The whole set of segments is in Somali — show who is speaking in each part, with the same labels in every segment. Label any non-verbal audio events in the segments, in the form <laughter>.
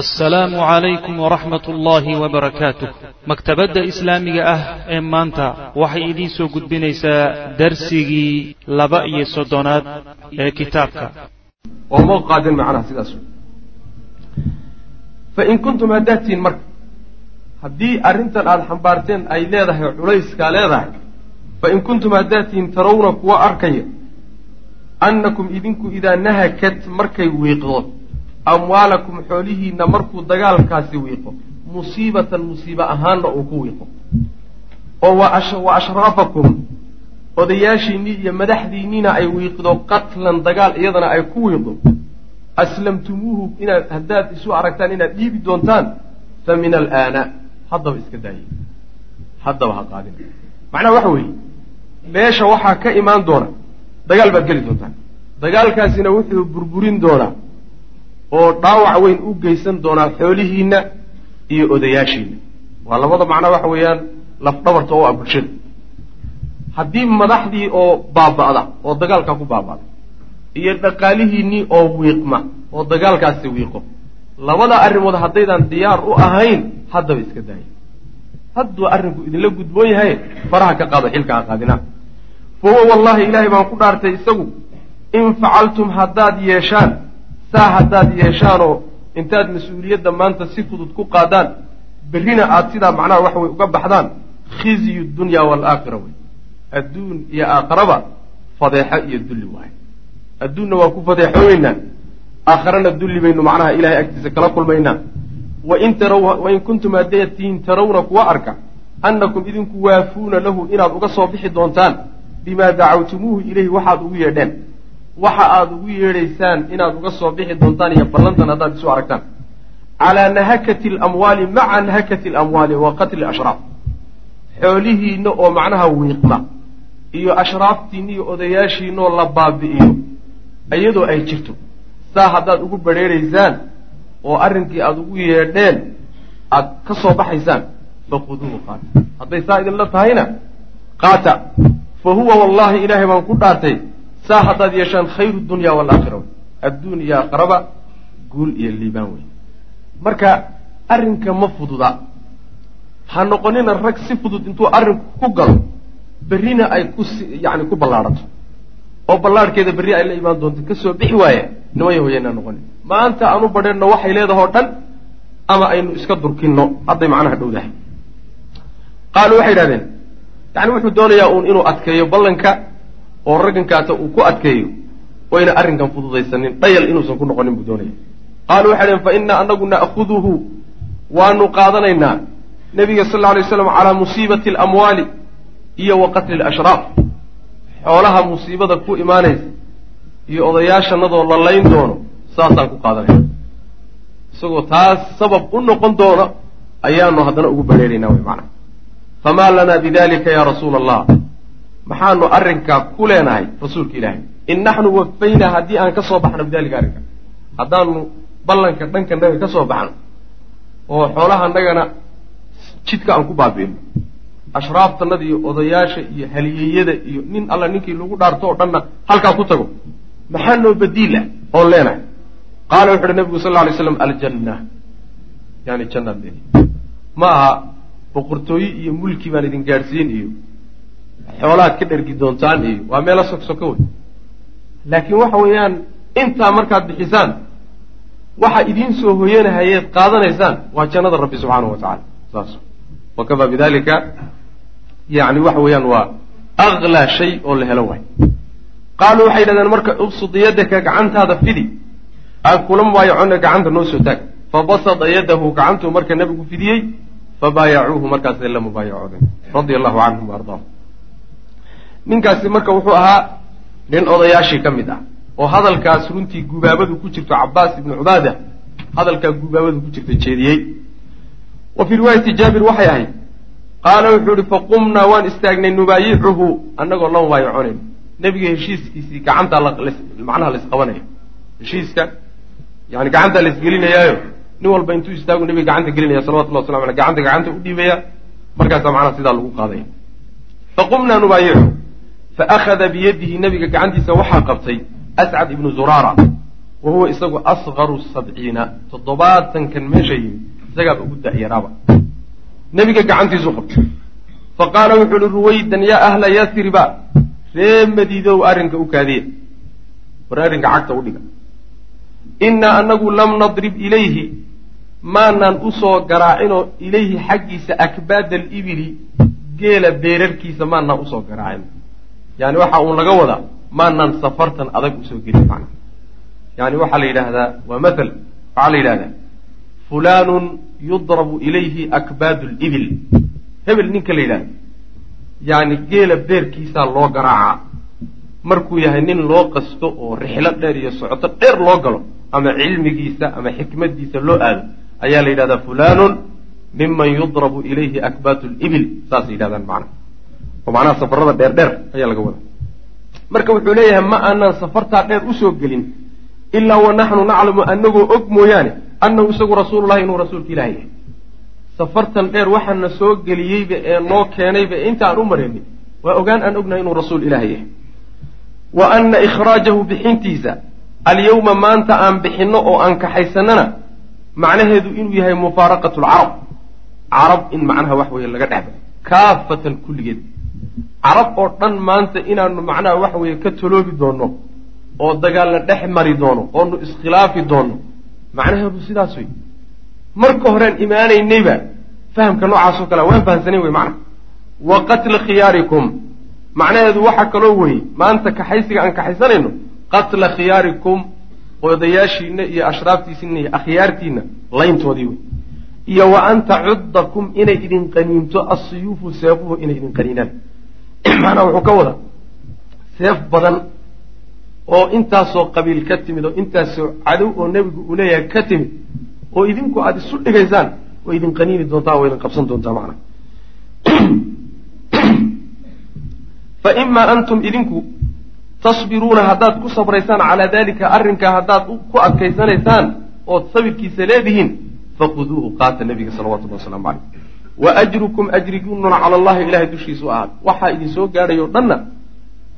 Speaker 1: assalaamu calaykum waraxmat ullaahi wabarakaatuh maktabadda islaamiga ah ee maanta waxay idiin soo gudbinaysaa darsigii laba iyo soddonaad ee kitaabka.
Speaker 2: Oo ma qaadin macnaha sidaas. Fain kuntum haddaad tihiin marka haddii arrintan aada xambaarteen ay leedahay culayskaa leedahay fain kuntum haddaad tihiin tarawna kuwa arkaya annakum idinku idaa nahakat markay wiiqdo amwaalakum xoolihiinna markuu dagaalkaasi wiiqo musiibatan musiibe ahaanna uu ku wiiqo. oo wa ashraafakum odayaashiinnii iyo madaxdiinniina ay wiiqdo qatlan dagaal iyadana ay ku wiiqdo. aslamtumuuhu inaad haddaad isu aragtaan inaad dhiibi doontaan fa min alaana haddaba iska daayay haddaba ha qaadin. macnaha waxa weeye meesha waxaa ka imaan doona dagaal baad geli doontaan. dagaalkaasina wuxuu burburin doonaa oo dhaawac weyn u geysan doonaa xoolihiinna iyo odayaashiina waa labada macnaa waxa weeyaan lafdhabarta oo ah bulshada. Haddii madaxdii oo baaba'da oo dagaalkaa ku baaba'da iyo dhaqaalihiinnii oo wiiqma oo dagaalkaasi wiiqo labada arrimood haddaydaan diyaar u ahayn haddaba iska daaya hadduu arrinku idinla gudboon yahay faraha ka qaado xilka ha qaadina. Fa huwa wallahi ilaahay baan ku dhaartay isagu in facaltum haddaad yeeshaan saa haddaad yeeshaanoo intaad mas'uuliyadda maanta si fudud ku qaadaan berrina aada sidaa macnaha waxa way uga baxdaan khizyu dunya waalaakhira wey adduun iyo aakharaba fadeexo iyo dulli waayo adduunna waa ku fadeexooweynaa aakharana dulli baynu macnaha ilahay agtiisa kala kulmaynaa. Wain taraw wain kuntum haddaad tihiin tarawna kuwa arka annakum idinku waafuuna lahu inaad uga soo bixi doontaan bimaa dacawtumuuhu ilayhi waxaad ugu yeedheen waxa aada ugu yeedhaysaan inaad uga soo bixi doontaan iyo ballantan haddaad isu aragtaan. Calaa nahakati alamwaali maca nahakati alamwaali wa qatli ashraaf xoolihiinna oo macnaha wiiqma iyo ashraaftiinna iyo odayaashiinnaoo la baabi'iyo iyadoo ay jirto saa haddaad ugu badrheeraysaan oo arrinkii aada ugu yeedheen aad ka soo baxaysaan faquduuhu qaata. Hadday saa idinla tahayna qaata. Fa huwa wallahi ilaahay baan ku dhaartay saa haddaad yeeshaan khayru dunya waalaakhira wey adduun iyo aakhiraba guul iyo liibaan wey marka arrinka ma fududa. Ha noqonina rag si fudud intuu arrinku ku galo berrina ay ku yani ku ballaadhato. Oo ballaadhkeeda berri ay la imaan doonto ka soo bixi waaya nimaya hoyanaa noqonin maanta aanu badheenno waxay leedahoo dhan ama aynu iska durkinno hadday macnaha dhowdahay qaaluu waxay idhahdeen yani wuxuu doonayaa uun inuu adkeeyo ballanka oo raggankaata uu ku adkeeyo wayna arrinkan fududaysanin dhayal inuusan ku noqonin buu doonaya qaaluu waxay dhaheen fa innaa anagu na'khuduhu waanu qaadanaynaa. Nebiga sal alay slam calaa musiibati alamwaali iyo wa qatli alashraaf xoolaha musiibada ku imaanaysa iyo odayaashanadoo la layn doono saasaan ku qaadanayna isagoo taas sabab u noqon doono ayaanu haddana ugu badheeraynaa wy macana famaa lanaa bidalika ya rasuula allah maxaanu arrinkaa ku leenahay rasuulka ilaahay. In naxnu wafaynaa haddii aan ka soo baxno bidalika arrinka. Haddaanu ballanka dhankanaga ka soo baxno oo xoolahanagana jidka aan ku baabi'ino ashraaftanada iyo odayaasha iyo haliyeyada iyo nin alla ninkii lagu dhaarto oo dhanna halkaa ku tago. Maxaa noo badiila oon leenahay? Qaala wuxu uhi nabigu sal lla alay slam aljanna. Yani jannaad leedi ma aha boqortooye iyo mulki baan idin gaadhsiin iyo xoolahaad ka dhergi doontaan iyo waa meelo sogsoko wey laakiin waxa weeyaan intaa markaad bixisaan waxa idiin soo hoyanahayeed qaadanaysaan waa jannada rabbi subxaanahu wa tacala saas. Wakafaa bidalika yani waxa weeyaan waa aklaa shay oo la helo waay qaaluu waxay yidhahdeen marka ubsud yadaka gacantaada fidi aan kula mubaayacona gacanta noo soo taag. Fabasada yadahu gacantuu marka nabigu fidiyey fabaayacuuhu markaasay la mubaayacoodeen radia allahu canhum wa ardaahum ninkaasi marka wuxuu ahaa nin odayaashii ka mid ah oo hadalkaas runtii gubaabadu ku jirto cabaas ibnu cubaada hadalkaa gubaabadu ku jirta jeediyey. Wa fii riwaayati jaabir waxay ahayd qaala wuxuu ihi faqumnaa waan istaagnay nubaayicuhu annagoo la mubaayaconayn nebiga heshiiskiisii gacantaa macnaha la isqabanaya heshiiska yani gacantaa la isgelinayaayo. Nin walba intuu istaagu nebiga gacanta gelinaya salawatullah waslam aleh gacanta gacanta u dhiibaya markaasaa macnaha sidaa lagu qaadaya. Faqumnaa nubaayicuhu fa akhada biyadihi nebiga gacantiisa waxaa qabtay ascad ibnu zuraara wa huwa isagu asqaru sabciina toddobaatankan meesha yimid isagaaba ugu da'yaraaba nebiga gacantiisu qabtay fa qaala wuxuu uhi ruwaydan yaa ahla yasriba ree madiidow arrinka u kaadiya war arrinka cagta u dhiga innaa anagu lam nadrib ilayhi maanaan u soo garaacinoo ilayhi xaggiisa akbaada alibili geela beerarkiisa maanaan u soo garaacin yani waxa uun laga wadaa maanaan safartan adag u soo gelin macna yani waxaa la yidhaahdaa waa mathal waxaa la yidhahdaa fulaanun yudrabu ilayhi akbaadu libil hebel ninka la yidhahda yani geela beerkiisaa loo garaacaa markuu yahay nin loo qasto oo rixlo dheer iyo socoto dheer loo galo ama cilmigiisa ama xikmadiisa loo aado ayaa la yidhahdaa fulaanun miman yudrabu ilayhi akbaatu libil saasay yidhahdaan macna oo macnaha safarada dheer dheer ayaa laga wadaa. Marka wuxuu leeyahay ma aanaan safartaa dheer u soo gelin ilaa wa naxnu naclamu anagoo og mooyaane annahu isagu rasuulullahi inuu rasuulka ilaah yahay. Safartan dheer waxaana soo geliyeyba ee noo keenayba inta aan u maraynin waa ogaan aan ognahay inuu rasuul ilaah yahay. Wa anna ikhraajahu bixintiisa alyawma maanta aan bixinno oo aan kaxaysanana macnaheedu inuu yahay mufaaraqatu lcarab carab in macnaha wax weeye laga dhexba kaafatan kulligeed carab oo dhan maanta inaanu macnaha waxa weeye ka toloobi doonno oo dagaalna dhex mari doono oonu iskhilaafi doonno macnaheedu sidaas wey marka horeen imaanaynayba fahamka noocaasoo kale waan fahamsanayn wey macna. Wa qatla khiyaarikum. Macnaheedu waxa kaloo weye maanta kaxaysiga aan kaxaysanayno qatla khiyaarikum odayaashiina iyo ashraaftiisiina iyo akhyaartiina layntoodii wey iyo wa an tacuddakum inay idin qaniinto asiyuufu seefuhu inay idin qaniinaan <clears throat> macnaha wuxuu ka wadaa seef badan oo intaasoo qabiil ka timid oo intaasoo cadow oo nebigu uu leeyahay ka timid oo idinku aada isu dhigaysaan way idin qaniini doontaa way idin qabsan doontaa macnaha. <clears throat> Fa imaa antum idinku tasbiruuna haddaad ku sabraysaan calaa dalika arrinkaa haddaad ku adkaysanaysaan ood sabirkiisa leedihiin faquduuhu qaata nabiga salawatullahi wasalaamu caleyh wa ajrukum ajrigununa cala allahi ilahay dushiisu ahaad. Waxaa idin soo gaadhayo dhanna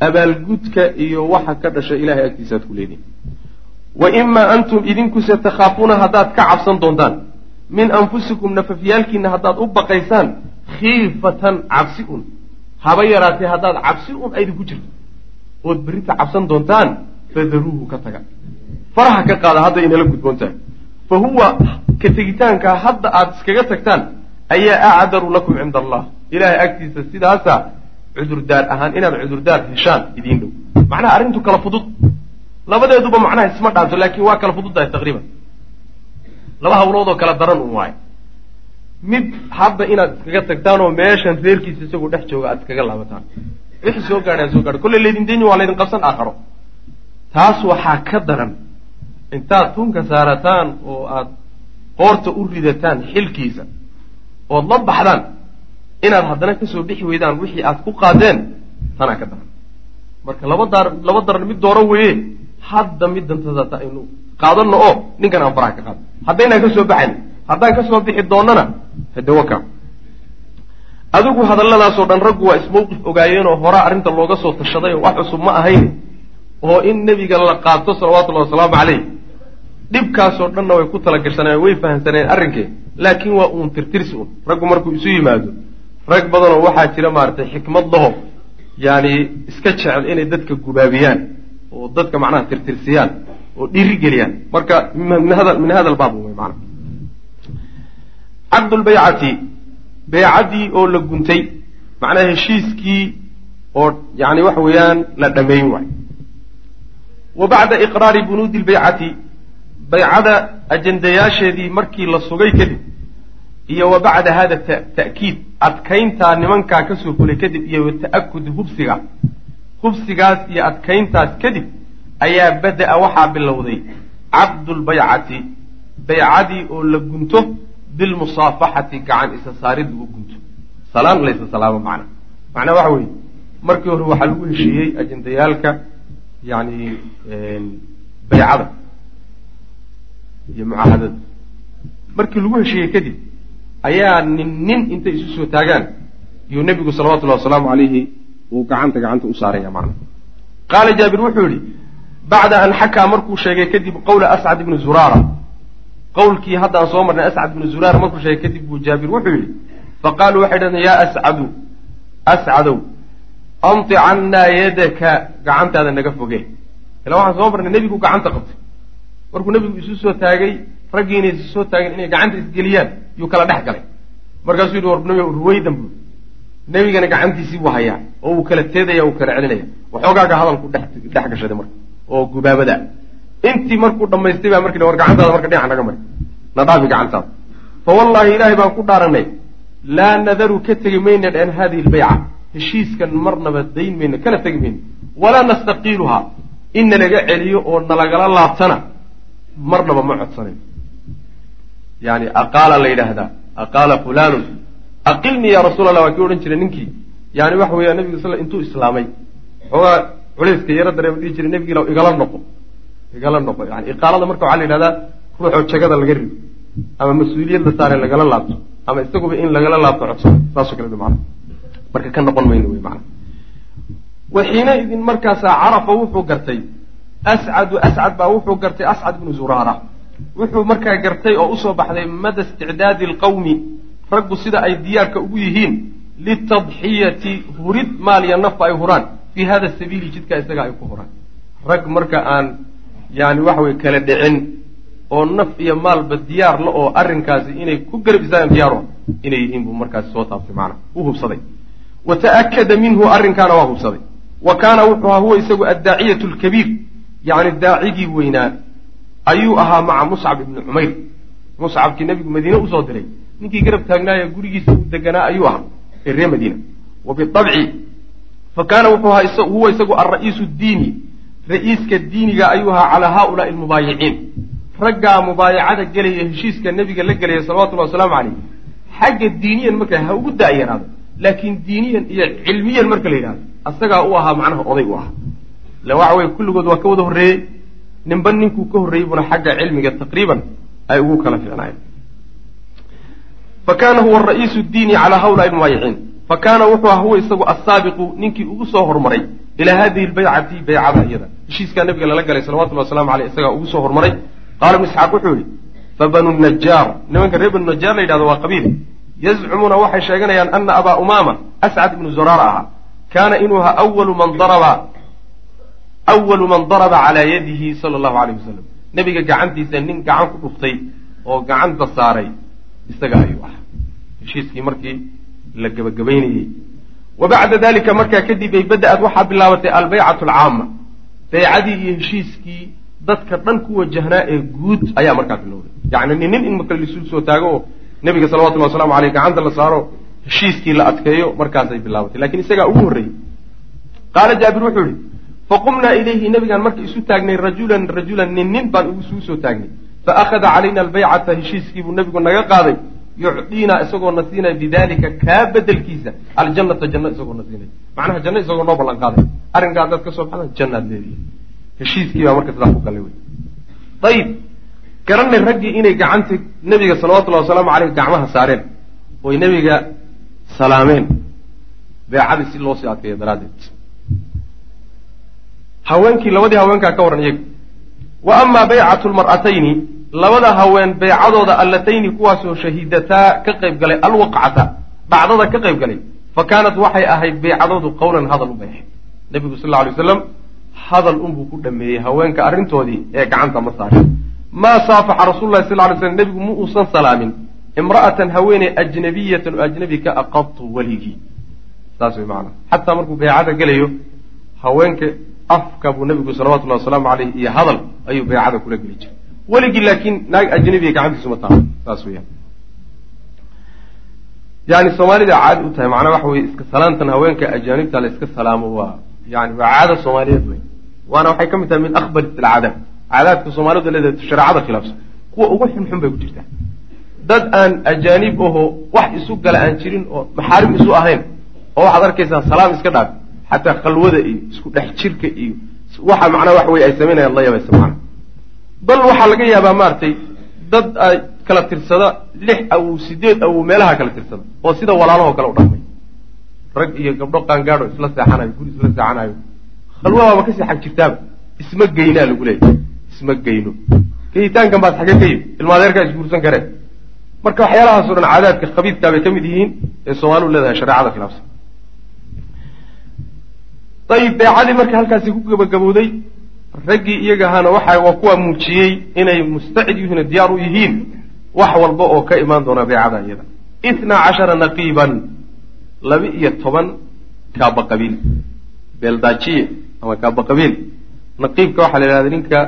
Speaker 2: abaalgudka iyo waxa ka dhasha ilahay agtiisaaad ku leedihin wa imaa antum idinkuse takhaafuuna haddaad ka cabsan doontaan min anfusikum nafafyaalkiina haddaad u baqaysaan khiifatan cabsi un. Haba yaraatee haddaad cabsi un aydinku jirto. Ood berrinta cabsan doontaan fadaruuhu ka taga. Faraha ka qaada hadda inala gudboontahay fa huwa ka tegitaankaa hadda aada iskaga tagtaan ayaa acdaru lakum cinda allah ilahay agtiisa sidaasa cudurdaar ahaan inaad cudurdaar heshaan idiin dhow macnaha arrintu kala fudud labadeeduba macnaha isma dhaanto laakiin waa kala fududdahay taqriiban laba hawlood oo kala daran un waayo mid hadda inaad iskaga tagtaan oo meeshan reerkiisa isagoo dhex jooga aad iskaga laabataan wixii soo gaadhaan soo gaadha kolley laydin dayni waa laydin qabsan aakharo taas waxaa ka daran intaad tunka saarataan oo aad qoorta u ridataan xilkiisa ood la baxdaan inaad haddana ka soo bixi weydaan wixii aad ku qaadeen tanaa ka daran marka laba daar laba daran mid dooro weeye hadda mid dantadata aynu qaadano oo ninkan aan faraha ka qaado haddaynaan ka soo baxayn haddaan ka soo bixi doonana hadewaka adigu hadalladaasoo dhan raggu waa ismawqif ogaayeen oo horaa arrinta looga soo tashaday oo wax cusub ma ahayn oo in nebiga la qaato salawatullahi wasalaamu caleyh dhibkaasoo dhanna way ku talagashaneen way fahamsaneen arrinkee laakiin waa uun tirtirsi un raggu markuu isu yimaado rag badanoo waxaa jira maaragtay xikmad laho yaani iska jecel inay dadka gubaabiyaan oo dadka macnaha tirtirsiyaan oo dhiiri geliyaan marka min hada albaab wey maana caqdulbaycati beycaddii oo la guntay macnaha heshiiskii oo yani waxa weeyaan la dhameyn waay wa bacda iqraari bunuudi lbaycati baycada ajandayaasheedii markii la sugay kadib iyo wa bacda hada ta'kiid adkayntaa nimankaa ka soo fulay kadib iyo wa ta'akud hubsiga. Hubsigaas iyo adkayntaas kadib ayaa bada-a waxaa bilowday caqdulbaycati baycadii oo la gunto bilmusaafaxati gacan isa saarid lagu gunto. Salaan laysa salaamo macna. Macnaa waxa weeye markii hore waxaa lagu heshiiyey ajendayaalka yani baycada iyo mucaahadada. Markii lagu heshiiyey kadib ayaa nin nin intay isu soo taagaan iyuu nebigu salawatullahi wasalaamu calayhi uu gacanta gacanta u saaraya macna qaala jaabir wuxuu yihi bacda an xakaa markuu sheegay kadib qowla ascad ibni zuraara. Qowlkii haddaan soo marnay ascad ibnu zuraara markuu sheegay kadib buu jaabir wuxuu yidhi faqaaluu waxay dhahdeen yaa ascadu ascadow anti cannaa yadaka gacantaada naga foge. Ila waxaan soo marnay nebigu gacanta qabtay markuu nebigu isu soo taagay raggii inay isu taageen inay gacanta isgeliyaan yuu kala dhex galay. Markaasuu yidhi war nabi ruwaydan buu nebigana gacantiisii buu hayaa oo uu kala teedaya uu kala celinaya. Waxoogaaga hadalku dhex gashaday marka oo gubaabada. Intii markuu dhammaystay baa marki war gacantaada marka dhinaca naga mari na dhaafi gacantaada. Fa wallahi ilaahay baan ku dhaaranay laa nadaru ka tegi mayna dhan hadihi lbayca. Heshiiskan marnaba dayn mayno kana tegi mayno walaa nastaqiiluhaa. In nalaga celiyo oo nalagala laabtana marnaba ma codsanayn yani aqaala la yidhaahdaa aqaala fulanun aqilnii ya rasuul allah waa kii odhan jiray ninkii. Yani waxa weeya nabiga sal intuu islaamay. Xoogaa culayska yaro dareema dhihi jiray nebigila igala noqo igala noqo. Yani iqaalada marka waxaa la yidhahdaa ruuxoo jagada laga rido ama mas'uuliyad la saare lagala laabto ama isaguba in lagala laabto codsado saasoo kale mana marka ka noqon mayno wey mana waxiina idin markaasaa carafa wuxuu gartay ascadu ascad baa wuxuu gartay ascad ibnu zuraara. Wuxuu markaa gartay oo u soo baxday mada isticdaadi alqawmi. Raggu sida ay diyaarka ugu yihiin litadxiyati hurid maal iyo nafba ay huraan. Fii hada sabiili jidka isaga ay ku huraan. Rag marka aan yani waxa weye kala dhicin oo naf iyo maalba diyaar la oo arrinkaasi inay ku garab istaagaan diyaaro inay yihiin buu markaasi soo taabtay macnaha u hubsaday. Wa ta'akada minhu arrinkaana waa hubsaday. Wa kaana wuxuu ahaa huwa isagu addaaciyatu alkabiir yacni daacigii weynaa ayuu ahaa maca muscab ibni cumayr muscabkii nebigu madiine u soo diray. Ninkii garab taagnaaya gurigiisa uu deganaa ayuu ahaa ee ree madiina. Wa biabci fa kaana huwa isagu alra'iisu diini. Ra'iiska diiniga ayuu ahaa calaa haaulaai almubaayiciin raggaa mubaayacada gelaya heshiiska nebiga la gelaya salawatullahi wasalaamu caleyh xagga diiniyan marka ha ugu daayanaado laakiin diiniyan iyo cilmiyan marka la yidhahdo asagaa u ahaa macnaha oday u ahaa ila waxa weye kulligood waa ka wada horreeyey ninba ninkuu ka horreeyey buna xagga cilmiga taqriiban ay ugu kala fiicnaayeen fa kaana huwa ra'iisu diini calaa hawlaai mubaayiciin fa kaana wuxuu aha huwa isagu assaabiqu ninkii ugu soo hormaray ilaa hadihi lbaycati baycada iyada heshiiskaa nabiga lala galay salawatullahi waslamu aleyh isagaa ugu soo hormaray qaala ibnu isxaaq wuxuu yihi fa banu najaar nimanka reer banu najaar la yidhahdo waa qabiil yazcumuuna waxay sheeganayaan ana abaa umaama ascad ibnu zuraara ahaa kaana inuu ahaa awalu man daraba awalu man daraba calaa yadihi sala allahu alayh wasalam nebiga gacantiisa nin gacan ku dhuftay oo gacanta saaray isaga ayuu ahaa heshiiskii markii la gebagabaynayey wa bacda dalika markaa kadib bay bada-ad waxaa bilaabatay albaycatu alcaama baycadii iyo heshiiskii dadka dhan ku wajahnaa ee guud ayaa markaa bilowday yacni nin nin in marka laisu soo taago oo nebiga salawatullahi waslamu aleyh gacanta la saaro heshiiskii la adkeeyo markaasay bilaabatay lakiin isagaa ugu horreeyey qaala jaabir wuxuu yihi faqumnaa ilayhi nebigaan marka isu taagnay rajulan rajulan nin nin baan isugu soo taagnay. Faakhada calayna albaycata heshiiskiibuu nebigu naga qaaday. Yucdiinaa isagoo na siinaya bidalika kaa bedelkiisa aljannata janno isagoo na siinaya macnaha janno isagoo noo ballan qaaday. Arrinkaa haddaad soo baxdaan jannaad leedihi heshiiskii baa marka sidaa ku gallay wey. Ayib garanay raggii inay gacanta nebiga salawatullahi wasalaamu caleyh gacmaha saareen. Oy nebiga salaameen. Beecadii si loo sii adkeeyo daraaddeed haweenkii labadii haweenkaa ka warran iyaga wa amaa baycatu lmar'atayni labada haween beecadooda allatayni kuwaasoo shahiidataa ka qayb galay alwaqcata dhacdada ka qayb galay fa kaanat waxay ahayd beecadoodu qowlan hadal ubay ahayd nebigu sal alay waslam hadal unbuu ku dhameeyey haweenka arrintoodii ee gacanta ma saarin. Maa saafaxa rasul lahi sal ly slam nebigu ma uusan salaamin. Imra'atan haweeney ajnabiyatan oo ajnabi ka aqabtu weligii saas way macanaa xataa markuu beecada gelayo haweenka afka buu nebigu salawatullahi wasalaamu caleyh iyo hadal ayuu beecada kula geli jiray. Weligii laakiin naag ajnabiga gacantiisu ma taalo saas weyaan yani soomaalida caadi u tahay macnaa waxa weye iska salaantan haweenka ajaanibta la iska salaamo waa yani waa caada soomaaliyeed wey waana waxay ka mid tahay min akbaris alcaadaad caadaadka soomaalidu leedahay shareecada khilaafsan. Kuwa ugu xunxun bay ku jirtaa. Dad aan ajaanib aho wax isu gala aan jirin oo maxaarim isu ahayn oo waxaad arkaysaa salaam iska dhaaf xataa khalwada iyo isku dhex jirka iyo waxa macnaa waxa weye ay samaynayaan la yabaysa macna bal waxaa laga yaabaa maaragtay dad ay kala tirsada lix awow sideed awow meelaha kala tirsada oo sida walaalahoo kale u dhaqmay. Rag iyo gabdho qaangaadho isla seexanayo guri isla seexanayo khalwadaaba ka seexan jirtaaba isma geynaa lagu leeyahy isma geyno. Geyitaankan baad xagee ka yimi ilmaadeerkaa isguursan kareen marka waxyaalahaasoo dhan caadaadka khabiidkaa bay ka mid yihiin ee soomaaliu leedahay shareecada khilaafsan ayib beecadii marka halkaasi ku gabagabowday raggii iyaga ahaana waxa waa kuwa muujiyey inay mustacid yihiin diyaar u yihiin wax walba oo ka imaan doona beecada iyada. Itnaa cashara naqiiban laba iyo toban kaaba qabiil. Beeldaajiye ama kaaba qabiil. Naqiibka waxaa la yidhahda ninka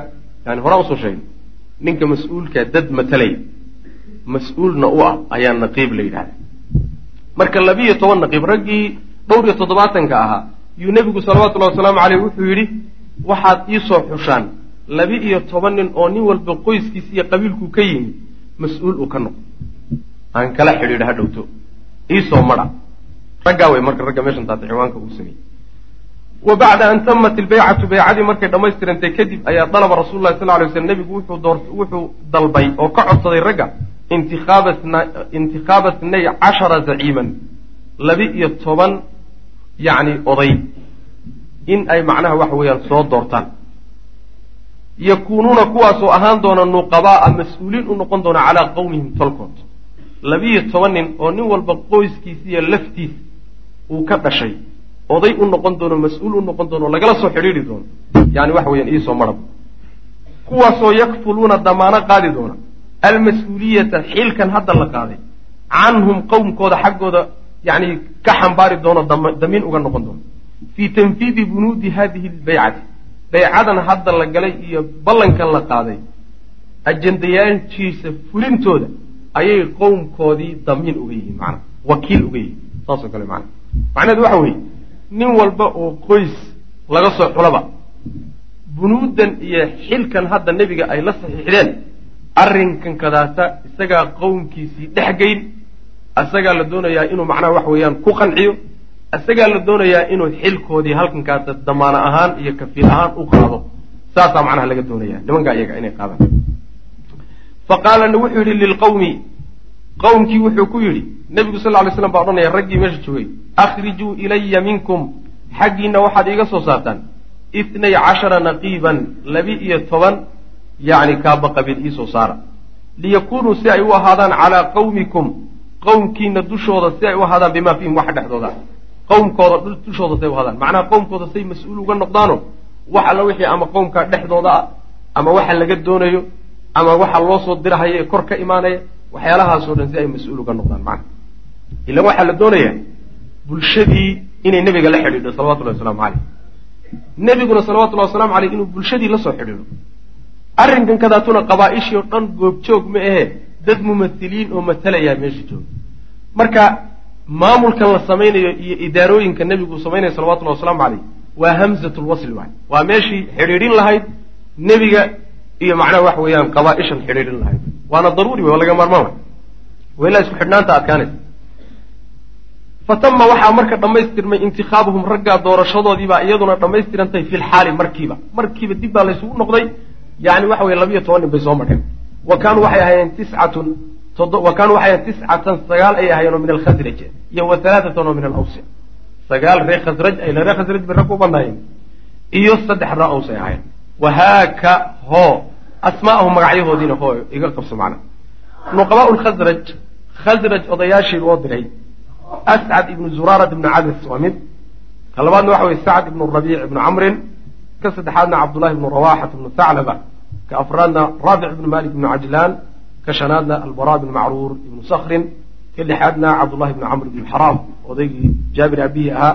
Speaker 2: yani horaa u soo sheegay ninka mas'uulka dad matalaya mas'uulna u ah ayaa naqiib la yidhahda marka labiiyo toban naqiib raggii dhowr iyo toddobaatanka ahaa yuu nebigu salawatullahi wasalaamu caleyh wuxuu yidhi waxaad iisoo xushaan. Laba-iyo toban nin oo nin walba qoyskiisa iyo qabiilkuu ka yimi mas'uul uu ka noqo aan kala xidhiidha ha dhowto. Iisoo madha raggaa wey marka ragga meeshan taata ciwaanka uu sameeyey. Wa bacda an tamat ilbaycatu baycadii markay dhammaystirantay kadib ayaa dalaba rasul lahi sal lay slam nebigu wuxuu dalbay oo ka codsaday ragga intikhaaba tnay cashara zaciiman. Laba-iyo toban yacni oday in ay macnaha waxa weeyaan soo doortaan. Yakuunuuna kuwaasoo ahaan doona nuqabaa'a mas'uuliin u noqon doona calaa qowmihim tolkood. Labiiyo toban nin oo nin walba qoyskiisa iyo laftiis uu ka dhashay oday u noqon doono mas'uul u noqon doono lagala soo xidhiidri doono. Yani waxa weyaan iisoo marab. Kuwaasoo yakfuluuna damaano qaadi doona. Almas-uuliyata xilkan hadda la qaaday canhum qowmkooda xaggooda yani ka xambaari doono damiin uga noqon doono fii tanfiidi bunuudi hadihi lbaycati baycadan hadda la galay iyo ballankan la qaaday ajandayaashiisa fulintooda ayay qowmkoodii damiin uga yihiin manaa wakiil uga yihiin saasoo kale mana macnaheedu waxa weeye nin walba oo qoys laga soo xulaba bunuudan iyo xilkan hadda nebiga ay la saxiixdeen arrinkan kadaata isagaa qowmkiisii dhex geyn isagaa la doonayaa inuu macnaha wax weeyaan ku qanciyo. Isagaa la doonayaa inuu xilkoodii halkankaasa damaano ahaan iyo kafiil ahaan u qaado. Saasaa macnaha laga doonaya nimankaa iyaga inay qaadaan. Fa qaala wuxuu yidhi lilqawmi qowmkii wuxuu ku yidhi nebigu sal ly slam baa odhanaya raggii meesha joogay akhrijuu ilaya minkum. Xaggiina waxaad iiga soo saartaan. Itnay cashara naqiiban labi-iyo toban yacni kaaba qabiil iisoo saara. Liyakunuu si ay u ahaadaan calaa qawmikum qowmkiina dushooda si ay u ahaadaan bimaa fiihim waxa dhexdooda. Qowmkooda dushooda si u ahaadaan. Macnaha qowmkooda say mas'uul uga noqdaano wax alla wixii ama qowmkaa dhexdooda ah ama waxa laga doonayo ama waxa loo soo dirahaya ee kor ka imaanaya waxyaalahaasoo dhan si ay mas'uul uga noqdaan. Macna. Ilan waxaa la doonayaa bulshadii inay nebiga la xidhiidho salawatullahi wasalaamu caleyh nebiguna salawatullahi wasalamu caleyh inuu bulshadii la soo xidhiidho. Arrinkan kadaatuna qabaa-ishii oo dhan goobjoog ma ahe dad mumathiliin oo matalayaa meesha jooga. Marka maamulkan la samaynayo iyo idaarooyinka nebigu samaynaya salawatullahi wasalaamu caleyh waa hamzatulwasli waay. Waa meeshii xidhiidhin lahayd nebiga iyo macnaha waxa weeyaan qabaa-ishan xidhiidhin lahayd. Waana daruuri wey laga maarmaan way waa ilaa isku xidhnaanta adkaanaysa. Fatama waxaa marka dhammaystirmay intikhaabuhum raggaa doorashadoodiibaa iyaduna dhammaystirantay fi lxaali markiiba. Markiiba dib baa laysugu noqday yani waxa weye labiyo toban nin bay soo marheen wa kaanuu waxay ahaayeen tiscatun wa kaanuu waxay ahayeen tiscatan sagaal ay ahaayeen oo min alkhasraj iyo wa halaaatan oo min alawsi. Sagaal reer khasraj ay reer khasraj bay rag u banaayeen iyo saddex ree aws ay ahaayeen. Wahaaka hoo asmaa'ahum magacyahoodiina hoo iga qabso macna. Nuqabaa lkhasraj khasraj odayaashii loo diray ascad ibnu zuraarat ibnu cabis waa mid. Ka labaadna waxa weye sacd ibnu rabiic ibnu camrin ka saddexaadna cabdullahi ibnu rawaxat ibnu thaclaba ka afraadna raafic ibnu malik ibnu cajlaan ka shanaadna albara ibnu macruur ibnu sakrin ka lixaadna cabdullahi ibnu camr ibnu xaraam odaygii jaabir abihi ahaa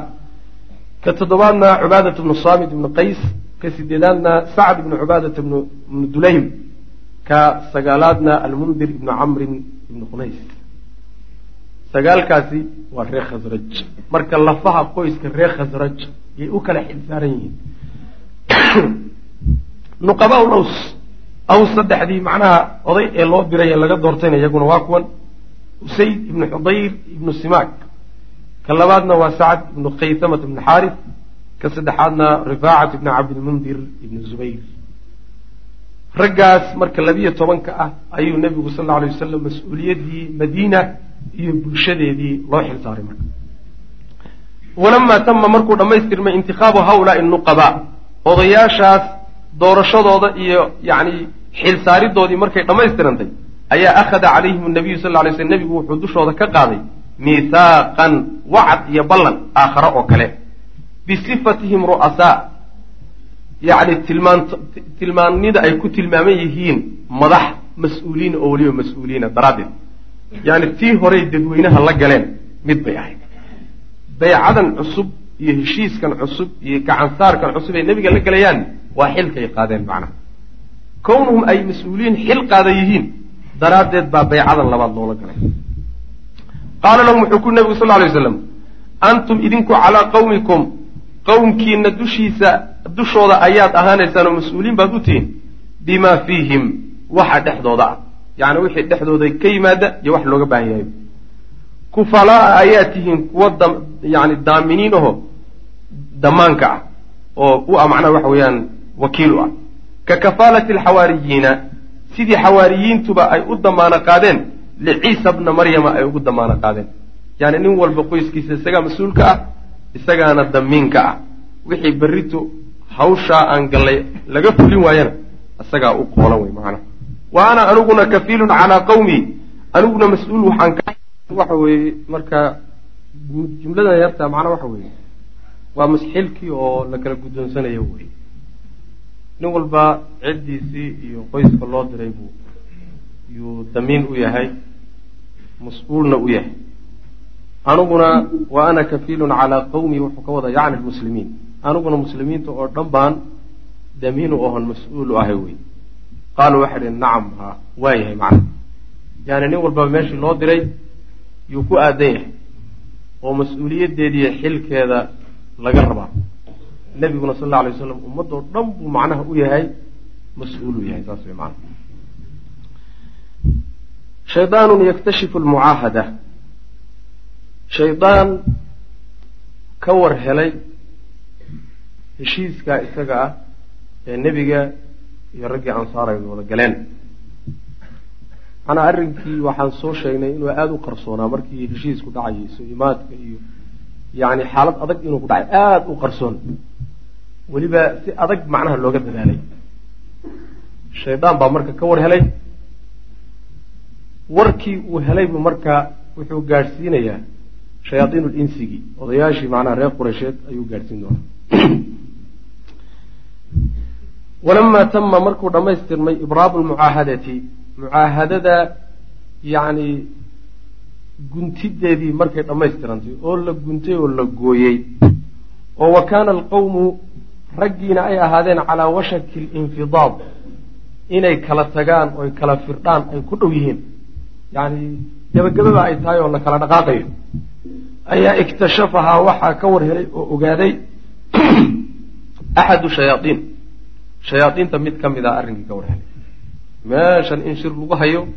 Speaker 2: ka toddobaadna cubaadat ibnu saamit ibnu qays ka sideedaadna sacd ibnu cubaadat ibnu dulaym ka sagaalaadna almundir ibnu camrin ibnu khunays sagaalkaasi waa reer khasraj marka lafaha qoyska reer khasraj yay u kala xilsaaran yihiin nuqabaa aws aws saddexdii macnaha oday ee loo diray ee laga doortayna iyaguna waa kuwan usayd ibnu xudayr ibnu simaak ka labaadna waa sacd ibnu khaysamat ibnu xaaris ka saddexaadna rifaacat ibnu cabdilmundir ibnu zubayr. Raggaas marka labiyo tobanka ah ayuu nebigu sal alla alay wasalam mas'uuliyaddii madiina iyo bulshadeedii loo xilsaaray marka. Walamaa tama markuu dhammaystirmay intikhaabu haulaai nuqabaa odayaashaas doorashadooda iyo yacni xilsaaridoodii markay dhammaystirantay ayaa akhada calayhim nabiyu sal ly sl nebigu wuxuu dushooda ka qaaday miithaaqan wacd iyo ballan aakhare oo kale. Bisifatihim ru'asaa yacni tilmaan tilmaamnida ay ku tilmaaman yihiin madax mas'uuliin oo weliba mas'uuliina daraaddeed. Yacni tii horey dadweynaha la galeen mid bay ahayd. Baycadan cusub iyo heshiiskan cusub iyo gacansaarkan cusub ay nebiga la gelayaan waa xilkay qaadeen macnaha. Kownuhum ay mas'uuliyiin xil qaada yihiin daraaddeed baa baycadan labaad loola galay. Qaala lahum wuxuu ku nebigu sal ly waslam antum idinku calaa qawmikum qowmkiina dushiisa dushooda ayaad ahaanaysaan oo mas'uuliin baad u tihiin bimaa fiihim waxa dhexdooda ah. Yacni wixii dhexdooda ka yimaada iyo wax looga baahan yahay. Kufalaa ayaa tihiin kuwa yani daaminiin aho damaanka ah oo u ah macnaha waxa weeyaan wakiil u ah. Ka kafaalati alxawaariyiina sidii xawaariyiintuba ay u damaano qaadeen liciisa bna maryama ay ugu damaano qaadeen. Yani nin walba qoyskiisa isagaa mas'uulka ah isagaana damiinka ah. Wixii berrito hawshaa aan gallay laga fulin waayana isagaa u qoolan wey macnaha wa ana aniguna kafiilun calaa qawmi aniguna mas'uul waxaan waxa weeye marka jumladan yarta macnaa waxa weeye waa masxilkii oo la kala guddoonsanayo wey nin walba ciddiisii iyo qoyska loo diray buu yuu damiin u yahay mas'uulna u yahay. Aniguna wa ana kafiilun calaa qawmi wuxuu ka wada yacni lmuslimiin aniguna muslimiinta oo dhan baan damiinu ohon mas'uul u ahay wey qaaluu waxay dhi nacam ha waa yahay macna. Yani nin walbaba meeshii loo diray yuu ku aadan yahay oo mas'uuliyaddeediiyo xilkeeda laga rabaa nebiguna sal alay waslam ummaddoo dhan buu macnaha u yahay mas'uul u yahay saas way macana shaydaanun yaktashifu lmucaahada shaydaan ka war helay heshiiskaa isaga ah ee nebiga iyo raggii ansaar ay wada galeen. Manaa arrinkii waxaan soo sheegnay inuu aada u qarsoonaa markii heshiisku dhacayay so-imaadka iyo yacni xaalad adag inuu ku dhacay aada u qarsoon. Weliba si adag macnaha looga dadaalay. Shaydaan baa marka ka war helay. Warkii uu helaybu marka wuxuu gaadhsiinayaa shayaaiin linsigi. Odayaashii macnaha reer qureysheed ayuu gaadhsiin doonaa. <clears throat> Walamaa tama markuu dhammaystirmay ibraabu lmucaahadati mucaahadada yacni guntideedii markay dhammaystirantay oo la guntay oo la gooyey oo wa kaana alqawmu raggiina ay ahaadeen calaa washaki linfidaad inay kala tagaan oy kala firdhaan ay ku dhow yihiin. Yacni gebagababa ay tahay oo la kala dhaqaaqayo. Ayaa iktashafahaa waxaa ka war helay oo ogaaday <clears throat> axadu shayaaiin shayaadiinta mid ka mid a arrinkii ka war helay. Meeshan in shir lagu hayo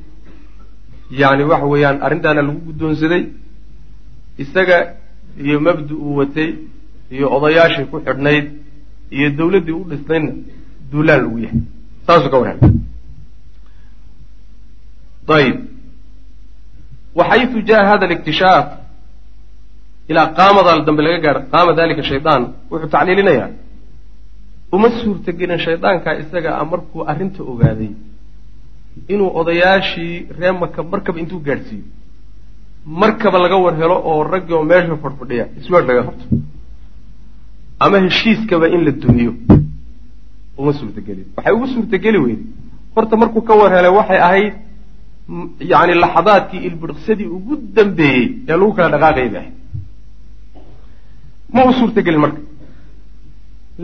Speaker 2: yacni waxa weeyaan arrintaana lagu guddoonsaday isaga iyo mabdi uu watay iyo odayaashii ku xidhnayd iyo dawladdii u dhisnaydna duulaan lagu yahay. Saasuu ka war helay ayib waxaytu jaa hada aliktishaaf ilaa qaamada dambe laga gaadho qaama dalika shaydaan wuxuu tacliilinayaa. Uma suurtagelin shaydaankaa isaga a markuu arrinta ogaaday inuu odayaashii ree maka markaba intuu gaadhsiiyo. Markaba laga war helo oo raggi oo meesha fadhfadhiya. Isweer laga qabto ama heshiiskaba in la dumiyo. Uma suurtagelin. Waxay ugu suurtageli weyday horta markuu ka war helay waxay ahayd yacni laxadaadkii ilbidhqsadii ugu dambeeyey ee lagu kala dhaqaaqayay bay ahayd ma u suurtagelin marka.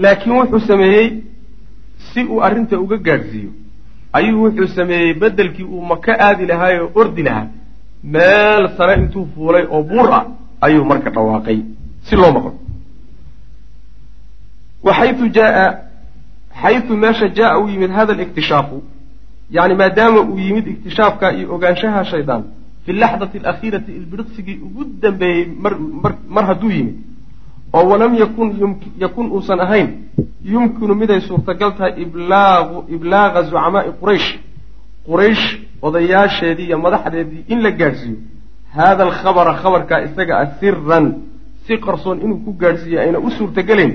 Speaker 2: Laakiin wuxuu sameeyey si uu arrinta uga gaadhsiiyo ayuu wuxuu sameeyey beddelkii uu maka aadi lahaay oo ordi lahaa. Meel sare intuu fuulay oo buur ah ayuu marka dhawaaqay si loo maqlo. Wa xayu jaaa xayu meesha jaa uu yimid hada alikhtishaafu yani maadaama uu yimid iktishaafka iyo ogaanshaha shaydaan fi laxdati alakhiirati ilbiriqsigii ugu dambeeyey mar mar hadduu yimid oo walam yakun yakun uusan ahayn yumkinu miday suurtagal tahay iblaaqu iblaaqa zucamaai quraysh. Quraysh odayaasheedii iyo madaxdeedii in la gaadhsiiyo haada alkhabara khabarkaa isaga ah siran si qarsoon inuu ku gaadhsiiyo ayna u suurtagelayn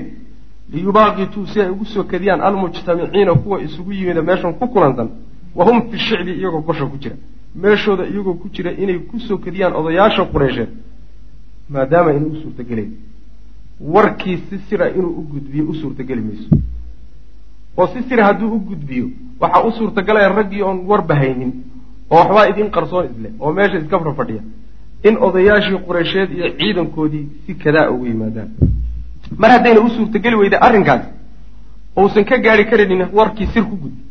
Speaker 2: liyubaaqituu si ay ugu soo kadiyaan almujtamiciina kuwa isugu yimida meeshan ku kulansan. Wa hum fi shicbi iyagoo gosha ku jira. Meeshooda iyagoo ku jira inay ku soo kadiyaan odayaasha qureysheed maadaama inay u suurtagelayn warkii si sira inuu u gudbiyo u suurtageli mayso. oo si sira hadduu u gudbiyo waxaa u suurtagalaya raggii oon warbahaynin oo waxbaa idin qarsoon isleh oo meesha iska farfadhiya. In odayaashii qureysheed iyo ciidankoodii si kadaa ugu yimaadaan. Mar haddayna u suurtageli weyda arrinkaas uusan ka gaari karaynin warkii sir ku gudbi.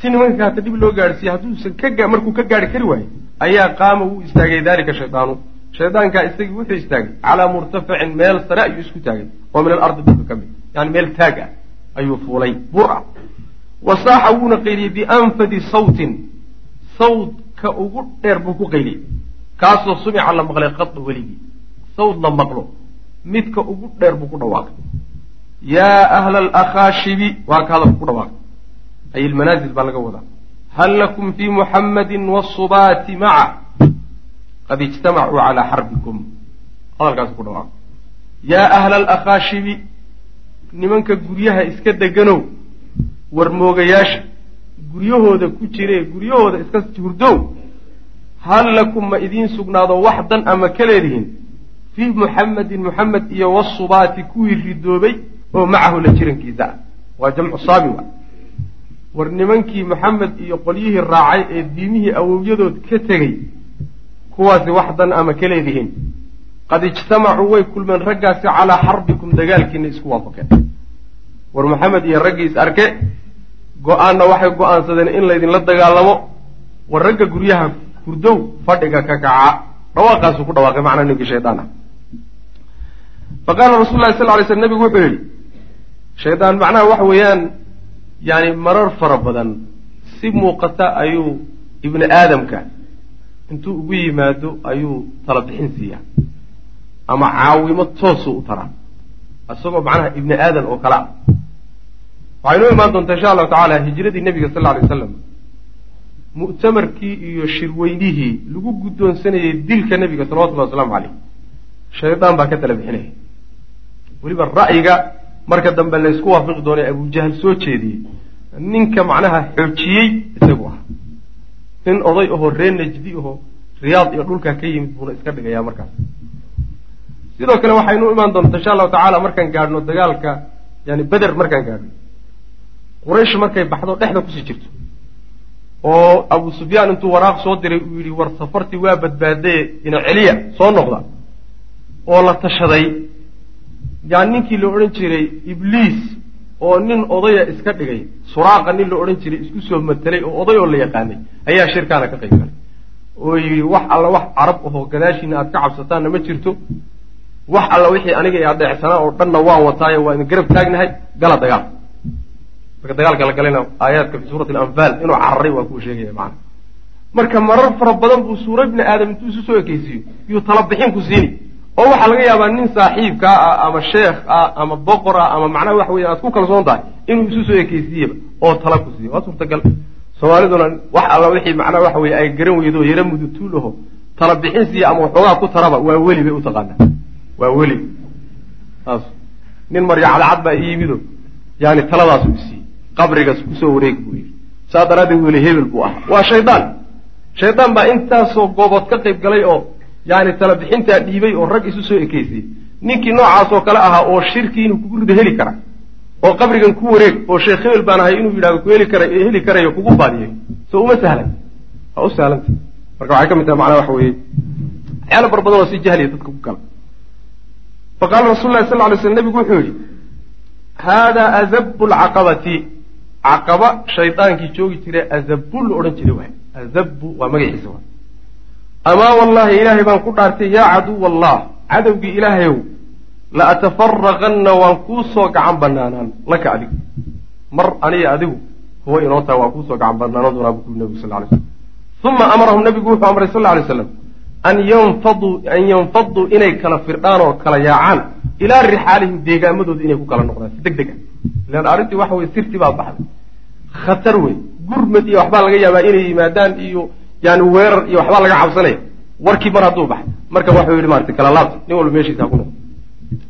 Speaker 2: Si nimanka hata dhib loo gaadhsiiye hadduusan ka markuu ka gaari kari waayo ayaa qaama wuu istaagay daalika shaydaanu shaydaankaa isagii wuxuu istaagay calaa murtafacin meel sare ayuu isku taagay oo min alardi dhulka ka mid. Yani meel taag ah ayuu fuulay. Bur ah. Wa saaxa wuuna qayliyey bianfadi sawtin. Sawdka ugu dheer buu ku qayliyey. Kaasoo sumica la maqlay qada weligii. Sawd la maqlo. Midka ugu dheer buu ku dhawaaqay. Yaa ahla alakhaashibi waa ka hadalku ku dhawaaqay. Ay ilmanaazil baa laga wadaa. Hal lakum fii muxammadin wasubaati maca qad ijtamacuu calaa xarbikum hadalkaas ku dhawaaqay yaa ahla alakhaashibi nimanka guryaha iska deganow warmoogayaasha guryahooda ku jire guryahooda iska hurdow hal lakum ma idiin sugnaado wax dan ama ka leedihin fii muxamedin muxamed iyo wasubaati kuwii ridoobay oo macahu la jirankiisa ah waa jamcu saabi wa war nimankii maxamed iyo qolyihii raacay ee diimihii awowyadood ka tegey kuwaasi wax dan ama ka leedihiin qad ijtamacuu way kulmeen raggaasi calaa xarbikum dagaalkiina isku waafaqeen. War maxamed iyo raggii is arke go'aanna waxay go'aansadeen in laydinla dagaalamo. War ragga guryaha hurdow fadhiga ka kaca dhawaaqaasuu ku dhawaaqay macnaa ninkii shaydaan ah fa qaala rasul lahi sal lay sl nebigu wuxuu yidhi shaydaan macnaha waxa weeyaan yani marar fara badan si muuqata ayuu ibni aadamka intuu ugu yimaado ayuu tala bixin siiyaa ama caawimo toosuu u taraa isagoo macnaha ibni aadan oo kale ah. Waxay noo imaan doontaa insha allahu tacala hijradii nebiga sal lla alay wasalam mu'tamarkii iyo shirweynihii lagu guddoonsanayay dilka nebiga salawatullahi wasalaamu caleyh shaydaan baa ka tala bixinaya weliba ra'yiga marka dambe laysku waafiqi doonay abujahal soo jeediyey. Ninka macnaha xoojiyey isagu ah nin oday ahoo ree najdi ahoo riyaad iyo dhulkaa ka yimid buuna iska dhigayaa markaas. Sidoo kale waxaynu imaan doontaa insha allahu tacaala markaan gaadhno dagaalka yani beder markaan gaadhno quraysh markay baxdo dhexda ku sii jirto. Oo abu sufyaan intuu waraaq soo diray uu yidhi war safartii waa badbaadaye ina celiya soo noqda. Oo la tashaday. Yani ninkii la odhan jiray ibliis oo nin odaya iska dhigay suraaqa nin la odhan jiray isku soo matelay oo oday oo la yaqaanay ayaa shirkaana ka qayb galay. Oo yidhi wax alla wax carab ahoo gadaashiina aad ka cabsataanna ma jirto. Wax alla wixii aniga i adeecsanaa oo dhanna waan wataayo waa idin garab taagnahay gala dagaal. Marka dagaalka la galayna aayaadka fi suurati alanfaal inuu cararay waa kuu sheegaya macana marka marar fara badan buu suura bni aadam intuu isu soo ekeysiiyo yuu talabixin ku siini oo waxaa laga yaabaa nin saaxiibkaa ah ama sheekh ah ama boqor ah ama macnaha waxa weya aad ku kalsoon tahay inuu isu soo ekeysiiyeba oo tala ku siiyo waa suurtagal. Soomaaliduna wax alla wixii macnaha waxa weye ay garan weydo oo yara mudutuul aho tala bixin siiya ama waxoogaa ku taraba waa weli bay utaqaanaa waa weli. Saas nin marya cadcad baa i yimido. Yani taladaasu isiiyey qabrigaas ku soo wareeg buu yidhi. Saa daraaddeed weli hebel buu ahaa. Waa shaydaan shaydaan baa intaasoo goobood ka qayb galay oo yani tala bixintaa dhiibay oo rag isu soo ekeysiyey ninkii noocaasoo kale ahaa oo shirkii inuu kugu rido heli kara oo qabrigan ku wareeg oo sheekh hebel baan ahay inuu yidhahdo ku heli kara heli karayo kugu baadiyay so uma sahlan. Waa u sahlanta marka waxay ka mid tahay macnaha waxa weeye. Waxyaala bar badan oo si jahliya dadka ku gala fa qaala rasul lahi sal ly slam nebigu wuxuu yidhi haadaa azabu lcaqabati caqaba shaydaankii joogi jira azabu la odhan jiray waay. Azabu waa magaciisa waay amaa wallahi ilaahay baan ku dhaartay yaa caduw allah cadowgii ilaahayow la atafaraqanna waan kuu soo gacan banaanaan laka adigu mar aniga adigu huwa inoo taha waan kuusoo gacan banaano doonaa buu kuli nebigu sal lay slam uma amarahum nebigu wuxuu amray sal lay slam an yanfaduu an yanfaduu inay kala firdhaan oo kala yaacaan ilaa rixaalihim deegaamadooda inay ku kala noqdaan. Si deg deg a ilan arrintii waxa weye sirtii baa baxday. Khatar wey gurmad iyo waxbaa laga yaabaa inay yimaadaan iyo yani weerar iyo waxbaa laga cabsanaya warkii mar hadduu baxay. Marka waxuu yidhi maarata kala laabta. Nin walba meeshiisa ha ku noqdo.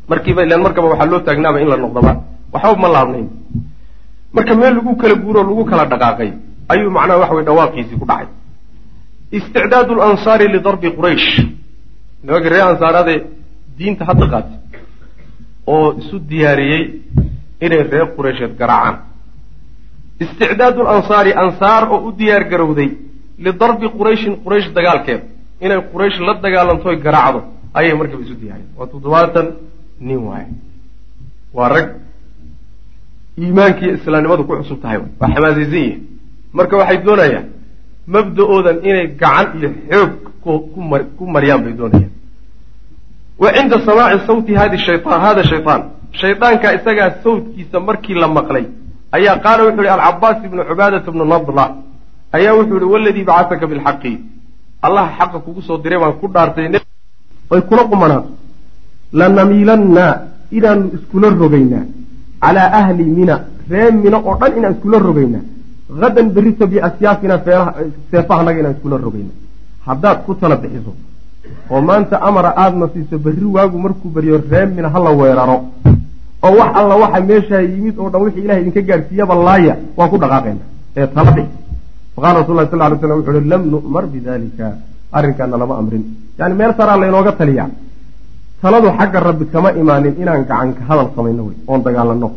Speaker 2: Markiiba ilan markaba waxaa loo taagnaaba in la noqdaba waxba ma laabnayn. Marka meel lagu kala guuro lagu kala dhaqaaqay ayuu macnaha waxa weye dhawaaqiisii ku dhacay. Isticdaadu lansaari lidarbi quraysh. Nimanka reer ansaaraadee diinta hadda qaatay oo isu diyaariyey inay reer qureysheed garaacaan isticdaadu lansaari ansaar oo u diyaar garowday lidarbi qurayshin quraysh dagaalkeed inay quraysh la dagaalantoy garaacdo ayay markiiba isu diyaariyeen waa toddobaatan nin waaye waa rag iimaankiiyo islaamnimadu ku cusub tahay waa xamaasaysan yihiin marka waxay doonayaan mabda-oodan inay gacan iyo xoog ku mariyaan bay doonayaan wa cinda samaaci sawti hadi shayaan hada shayaan shaydaanka isagaa sawtkiisa markii la maqlay ayaa qaala wuxu yihi alcabaas ibnu cubaadata bnu nadla ayaa wuxuu yihi waladii bacataka bilxaqi. Allah xaqa kugu soo diray baan ku dhaartay ay kula qumanaato. Lanamiilanna inaanu iskula rogaynaa. Calaa ahli mina ree mina oo dhan inaan iskula rogaynaa. Hadan berrito biasyaafina seefahanaga inaan iskula rogaynaa. Haddaad ku tala bixiso oo maanta amara aadna siiso berri waagu markuu beriyo ree mina hala weeraro. Oo wax alla waxa meeshaa yimid oo dhan wixii ilahay idinka gaadhsiiyaba laaya waan ku dhaqaaqayna ee tala bix faqala rasul lah sal ly slam wuxu uhi lam nu'mar bidalika arrinkaana lama amrin yani meel saraa laynooga taliyaa taladu xagga rabbi kama imaanin inaan gacanka hadal samayno wey oon dagaalano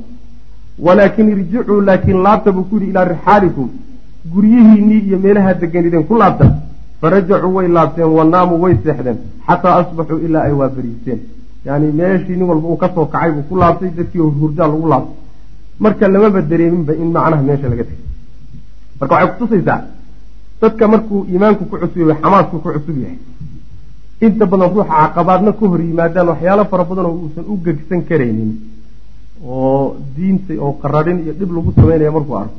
Speaker 2: walaakin irjicuu laakiin laabta buu ku yidhi ilaa rixaalikum guryihiinnii iyo meelaha deganideen ku laabta farajacuu way laabteen wanaamuu way seexdeen xataa asbaxuu ilaa ay waaberiisteen yani meeshii nin walba uu ka soo kacay buu ku laabtay dadkii hurdaa lagu laabtay marka lamaba dareeminba in macnaha meesha laga tegay marka waxay kutusaysaa dadka markuu iimaanku ku cusub yahay xamaasku ku cusub yahay. Inta badan ruuxa caqabaadna ka hor yimaadaan waxyaalo fara badan oo uusan u gegsan karaynin. Oo diinta oo qaradhin iyo dhib lagu sameynaya markuu arko.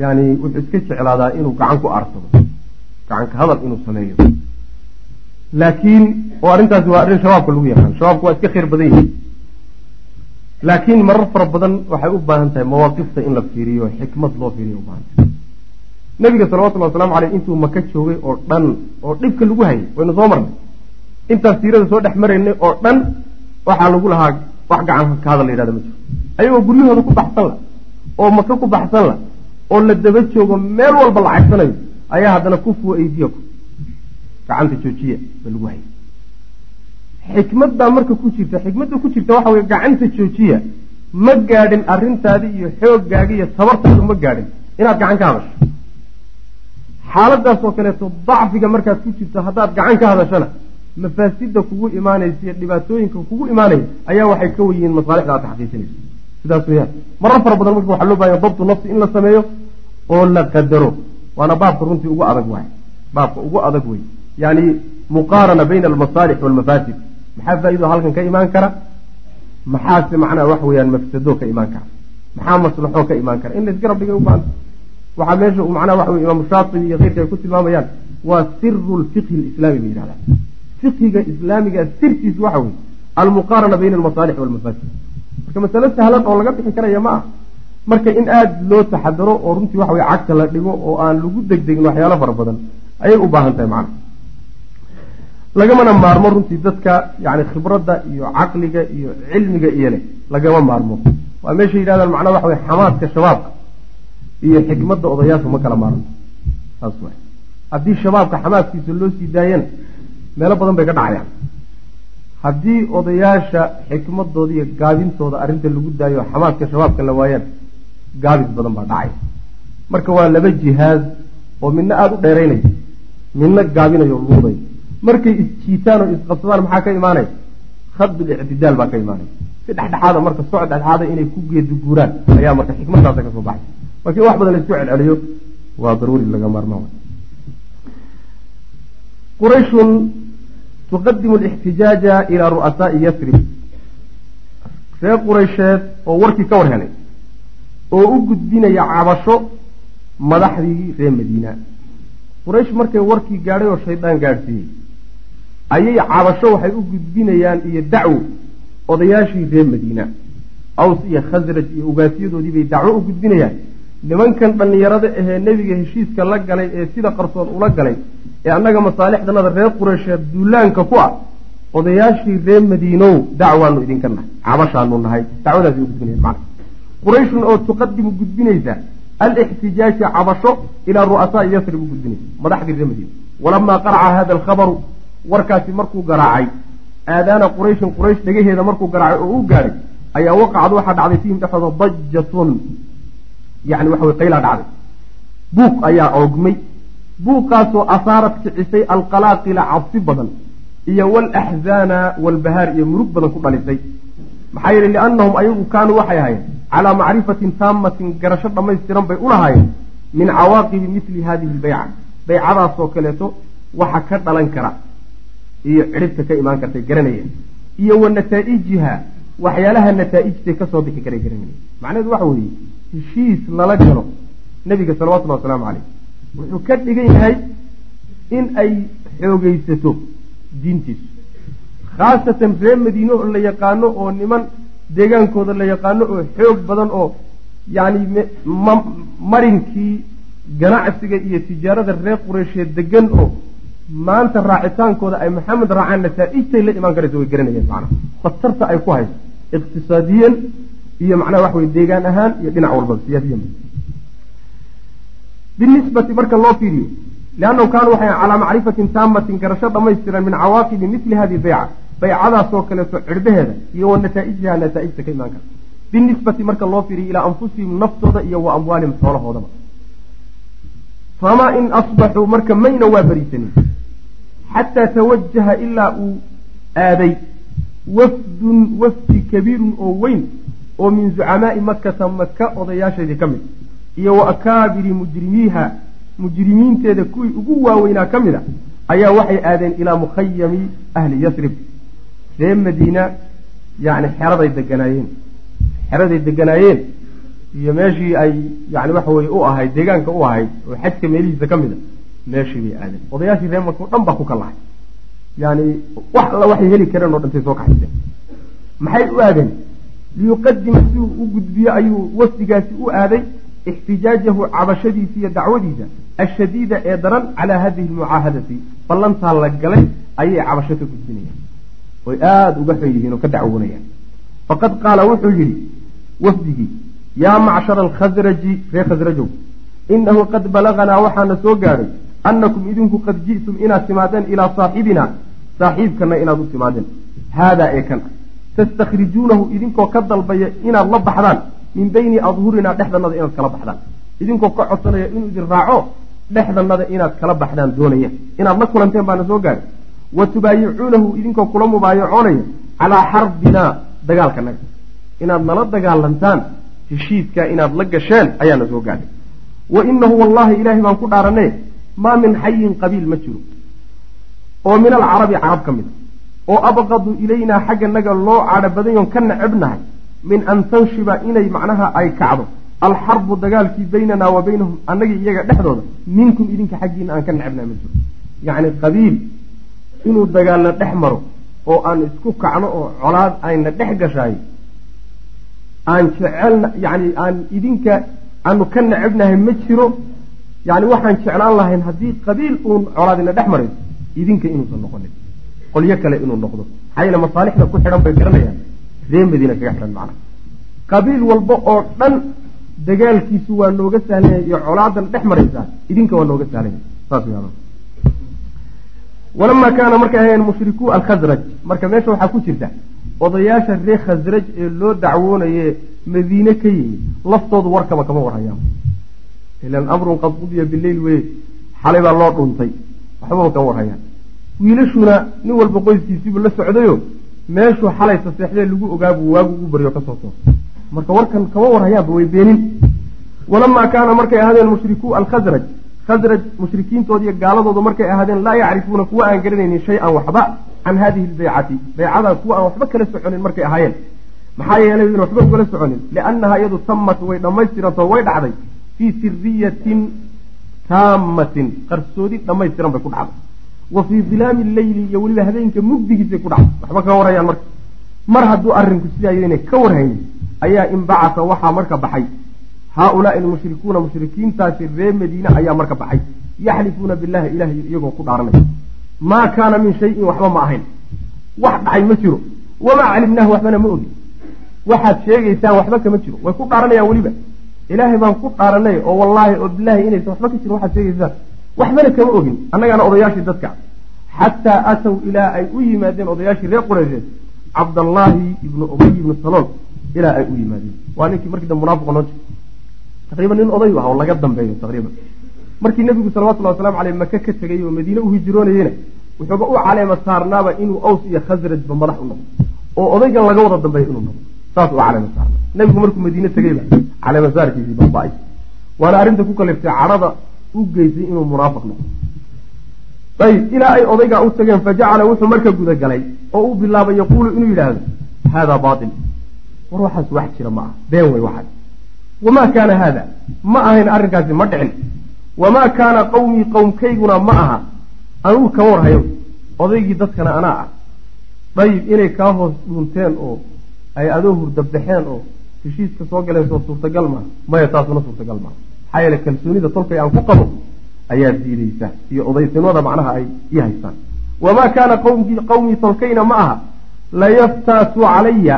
Speaker 2: Yani wuxuu iska jeclaadaa inuu gacan ku aarsado gacanka hadal inuu sameeyo. Laakiin oo arrintaasi waa arrin shabaabka lagu yaqaan. Shabaabku waa iska khayr badan yihiin laakiin marar fara badan waxay u baahan tahay mawaaqifta in la fiiriyo xikmad loo fiiriyo ubaahantahay nabiga salawatullhi waslamu caleyh intuu maka joogay oo dhan oo dhibka lagu hayay waynu soo marnay. Intaas siirada soo dhex maraynay oo dhan waxaa lagu lahaa wax gacan ka hadal la yhahda ma jiro. Ayagoo guryahooda ku baxsan la oo maka ku baxsan la oo la daba joogo meel walba la cagsanayo ayaa haddana kufuwa aydiyaku gacanta joojiya ba lagu hayay. Xikmad baa marka ku jirta xikmadda ku jirta waxa weye gacanta joojiya. Ma gaadhin arrintaadi iyo xooggaaga iyo tabartaadu ma gaadhin. Inaad gacan ka hadasho xaaladaas oo kaleeto dacfiga markaad ku jirto haddaad gacan ka hadashana mafaasida kugu imaanaysa iyo dhibaatooyinka kugu imaanaya ayaa waxay ka weyihiin masaalixda aad taxqiijinayso. Sidaas weyaan marar fara badan marka waxaa loo bahanya dabtu nafsi in la sameeyo oo la qadaro. Waana baabka runtii ugu adag waay. Baabka ugu adag wey yani muqaarana bayna almasaalix walmafaasid. Maxaa faa-ido halkan ka imaan kara? Maxaase macnaha wax weeyaan mafsado ka imaan kara? Maxaa maslaxo ka imaan kara? In la isgarab dhigay ubaanta waxaa meesha macnaha waxa wey imaamu shaatibi iyo keyrka ay ku tilmaamayaan waa siru lfiqhi lislaami bay yidhahdaan fiqhiga islaamiga sirtiis waxa wey almuqaarana bayna almasaalix walmafaasid marka masalo sahlan oo laga bixi karaya ma ah marka in aada loo taxadaro oo runtii waxa wey cagta la dhigo oo aan lagu degdegin waxyaalo fara badan ayay u baahan tahay macna lagamana maarmo runtii dadka yani khibradda iyo caqliga iyo cilmiga iyo leh lagama maarmo. Waa meesha yidhahdaan macnaha waxa wey xamaadka shabaabka iyo xikmadda odayaashu ma kala waay haddii shabaabka xamaadkiisa loo sii daayana meelo badan bay ka dhacayaan. Haddii odayaasha xikmadooda iyo gaabintooda arrinta lagu daayo xamaadka shabaabka la waayaan gaabis badan baa dhacay. Marka waa laba jihaaz oo midna aada u dheeraynay midna gaabinayo luuday markay isjiitaan oo isqabsadaan maxaa ka imaanaya khadul ictidaal baa ka imaanaya si dhexdhexaada marka socod dhexdhexaada inay ku geeduguuraan ayaa marka xikmaddaasa ka soo baxay laakiin wax badan la isku celceliyo waa daruuri laga maarmaan qurayshun tuqadimu alixtijaaja ilaa ru'asaa'i yasrib. Reer quraysheed oo warkii ka war helay oo u gudbinaya cabasho madaxdii reer madiina. Quraysh markay warkii gaadhay oo shaydaan gaadhsiiyey ayay cabasho waxay u gudbinayaan iyo dacwo odayaashii reer madiina. Aws iyo khasraj iyo ugaasyadoodii bay dacwo u gudbinayaan nimankan dhallinyarada ahee nebiga heshiiska la galay ee sida qarsoon ula galay ee annaga masaalixdanada reer qureysheed duulaanka ku ah odayaashii reer madiinow dacwaanu idinka nahay cabashaanu nahay dacwadaasay u gudbinayan macna. Qurayshun oo tuqadimu gudbinaysa alixtijaaja cabasho ilaa ru'asaa'i yasrib u gudbinaysa madaxdii reer madiina walamaa qaraca hada alkhabaru warkaasi markuu garaacay aadaana qurayshin quraysh dhegaheeda markuu garaacay oo uu gaadhay ayaa waqacad waxaa dhacday fiihim dhexdooda dajatun yani waxa wey qaylaa dhacday. Buuq ayaa oogmay. Buuqaasoo asaarat kicisay alqalaaqila cabsi badan iyo walaxzaana walbahaar iyo murug badan ku dhalisay. Maxaa yeele liannahum ayagu kaanuu waxay ahaayeen calaa macrifatin taamatin garasho dhammaystiran bay ulahaayeen min cawaaqibi mili hadihi lbayca baycadaasoo kaleeto waxa ka dhalan kara iyo cidhibta ka imaan kartay garanayeen iyo wa nataa'ijiha waxyaalaha nataaijtay ka soo bixi karay garanayeen. Macnaheedu waxa weeye heshiis lala galo. Nebiga salawatullahi wasalaamu caleyh wuxuu ka dhigan yahay in ay xoogeysato diintiisu khaasatan reer madiine oo la yaqaano oo niman deegaankooda la yaqaano oo xoog badan oo yacni marinkii ganacsiga iyo tijaarada reer qureysheed degan oo maanta raacitaankooda ay maxamed raacaan nataaijtay la imaan karaysa way garanayeen macnaha. Khatarta ay ku hayso iqtisaadiyan iyo macnaha waxa weye deegaan ahaan iyo dhinac walbaba siyaasiyan binisbati marka loo fiiriyo liannahum kaanuu waxay calaa macrifatin taamatin garasho dhamaystiran min cawaaqibi mili hadihi bayca baycadaasoo kaleeto cirbaheeda iyo wa nataa'ijiha nataaijta ka imaan karta. Binisbati marka loo fiiriyo ilaa anfusihim naftooda iyo wa amwaalihim xoolahoodaba. Famaa in asbaxuu marka mayna waa bariisanin xataa tawajaha ilaa uu aaday wafdun wafdi kabiirun oo weyn oo min zucamaai makata maka odayaasheedii ka mid iyo wa akaabiri mujrimiiha mujrimiinteeda kuwii ugu waaweynaa ka mid a ayaa waxay aadeen ilaa mukhayami ahli yasrib reer madiina yani xeraday deganaayeen xeraday deganaayeen iyo meeshii ay yani waxa weye u ahayd deegaanka u ahayd oo xajka meelihiisa ka mid a meeshii bay aadeen. Odayaashii reer maka o dhan baa ku kallahay yani wax alla waxay heli kareen oo dhantay soo kaxayseen maxay u aadeen liyuqadima si uu u gudbiyo ayuu wafdigaasi u aaday ixtijaajahu cabashadiisa iyo dacwadiisa ashadiida ee daran calaa hadihi lmucaahadati. Ballantaa la galay ayay cabasho ka gudbinayaan. Oy aada uga xun yihiin oo ka dacwoonayaan faqad qaala wuxuu yidhi wafdigii yaa macshara alkhasraji reer khasrajow inahu qad balaganaa waxaana soo gaadhay annakum idinku qad ji'tum inaad timaadeen ilaa saaxibina saaxiibkana inaad u timaadeen. Haadaa ee kan tastakhrijuunahu idinkoo ka dalbaya inaad la baxdaan min bayni adhurinaa dhexdanada inaad kala baxdaan idinkoo ka codsanaya inuu idin raaco dhexdanada inaad kala baxdaan doonaya inaad la kulanteen baana soo gaadhay wa tubaayicuunahu idinkoo kula mubaayacoonaya calaa xarbinaa dagaalkanaga inaad nala dagaalantaan heshiiskaa inaad la gasheen ayaana soo gaadhay wa inahu wallahi ilaahay baan ku dhaaranee maa min xayin qabiil ma jiro oo min alcarabi carab ka mid a oo abqadu ilaynaa xagganaga loo cadho badanyoon ka necebnahay min an tanshiba inay macnaha ay kacdo. Alxarbu dagaalkii baynanaa wa baynahum annagii iyaga dhexdooda minkum idinka xaggiina aan ka necebnahay ma jiro. Yacni qabiil inuu dagaalna dhex maro oo aan isku kacno oo colaad ayna dhex gashaay aan jecelna yani aan idinka aanu ka necebnahay ma jiro. Yani waxaan jeclaan lahayn haddii qabiil uun colaadina dhex marayso idinka inuusan noqonin qolyo kale inuu noqdo. Maxaa masaalixda ku xidhan bay garanayaan. Ree madiina kaga xidhan macnaha qabiil walba oo dhan dagaalkiisu waa nooga sahlanya iyo colaadan dhex maraysaa idinka waa nooga sahlanya saas walamaa kaana markay ahayeen mushrikuu alkhasraj marka meesha waxaa ku jirta odayaasha reer khasraj ee loo dacwoonaye madiine ka yimid laftoodu warkaba kama warhayaan. Ilan amrun qad qudiya bileyl weye xalay baa loo dhuntay. Waxbaba kama warhayaan wiilashuna nin walba qoyskiisiibuu la socdayo meeshuu xalay saseexdee lagu ogaabuu waagu ugu baryo ka soo toosa marka warkan kama warhayaanba way beenin. Walamaa kaana markay ahaadeen mushrikuu alkhasraj khasraj mushrikiintooda iyo gaaladooda markay ahaadeen laa yacrifuuna kuwa aan garanaynin shay-an waxba can hadihi lbaycati baycadaa kuwa aan waxba kala soconin markay ahaayeen. Maxaa yeelay in waxba ugala soconin liannaha iyadu tamat way dhammaystirantoo way dhacday fii siriyatin taamatin qarsoodi dhammaystiran bay ku dhacday wa fii dilaami leyli iyo weliba habeenka mugdigiisay ku dhacday waxba kama warhayaan marka. Mar hadduu arrinku sidaayana ka warhaynin ayaa inbacasa waxaa marka baxay. Haaulaai almushrikuuna mushrikiintaasi reer madiine ayaa marka baxay. Yaxlifuuna billahi ilahay iyagoo ku dhaaranaya. Maa kaana min shayin waxba ma ahayn. Wax dhacay ma jiro. Wamaa calimnaahu waxbana ma ogin waxaad sheegaysaan waxba kama jiro. Way ku dhaaranayaan weliba. Ilaahay baan ku dhaaranay oo wallaahi oo bilaahi inaysan waxba ka jirin waxaad sheegaysaan waxbana kama ogin annagaana odayaashii dadka. Xataa aatow ilaa ay u yimaadeen odayaashii reer qureysheed cabdallaahi ibnu ubay ibnu salool ilaa ay u yimaadeen. Waa ninkii markii dambe munaafiqa noo jira taqriiban nin oday ah oo laga dambeeyo taqriiban. Markii nebigu salawatullahi wasalamu caleyh maka ka tegay oo madiine u hijroonayena wuxuuba u caleema saarnaaba inuu aws iyo khasrajba madax u noqdo oo odaygan laga wada dambeeyo inuu noqdo saas u caleema saarna nebigu markuu madiine tegeyba caleema saarkiisii baaba-ay waana arrinta ku kaliftay cadhada u geysay inuu munaafiq noqdo ayib ilaa ay odaygaa u tageen fa jacala wuxuu marka gudagalay oo u bilaabay yaquulu inuu yidhaahdo haadaa baatil. War waxaas wax jira ma ah been wey waxaas wamaa kaana haada ma ahayn arrinkaasi ma dhicin. Wamaa kaana qawmii qowmkayguna ma aha. Anugu kama warhayo odaygii dadkana anaa ah. Dayib inay kaa hoos dhuunteen oo ay adoo hurdabaxeen oo heshiiska soo galeen soo suurtagal maaha. Maya taasuna suurtagal maaha maxaa yeele kalsoonida tolkay aan ku qabo ayaa diideysa iyo odaytinimada macnaha ay ii haystaan. Wamaa kaana qawmkii qawmii tolkayna ma aha layaftaasu calaya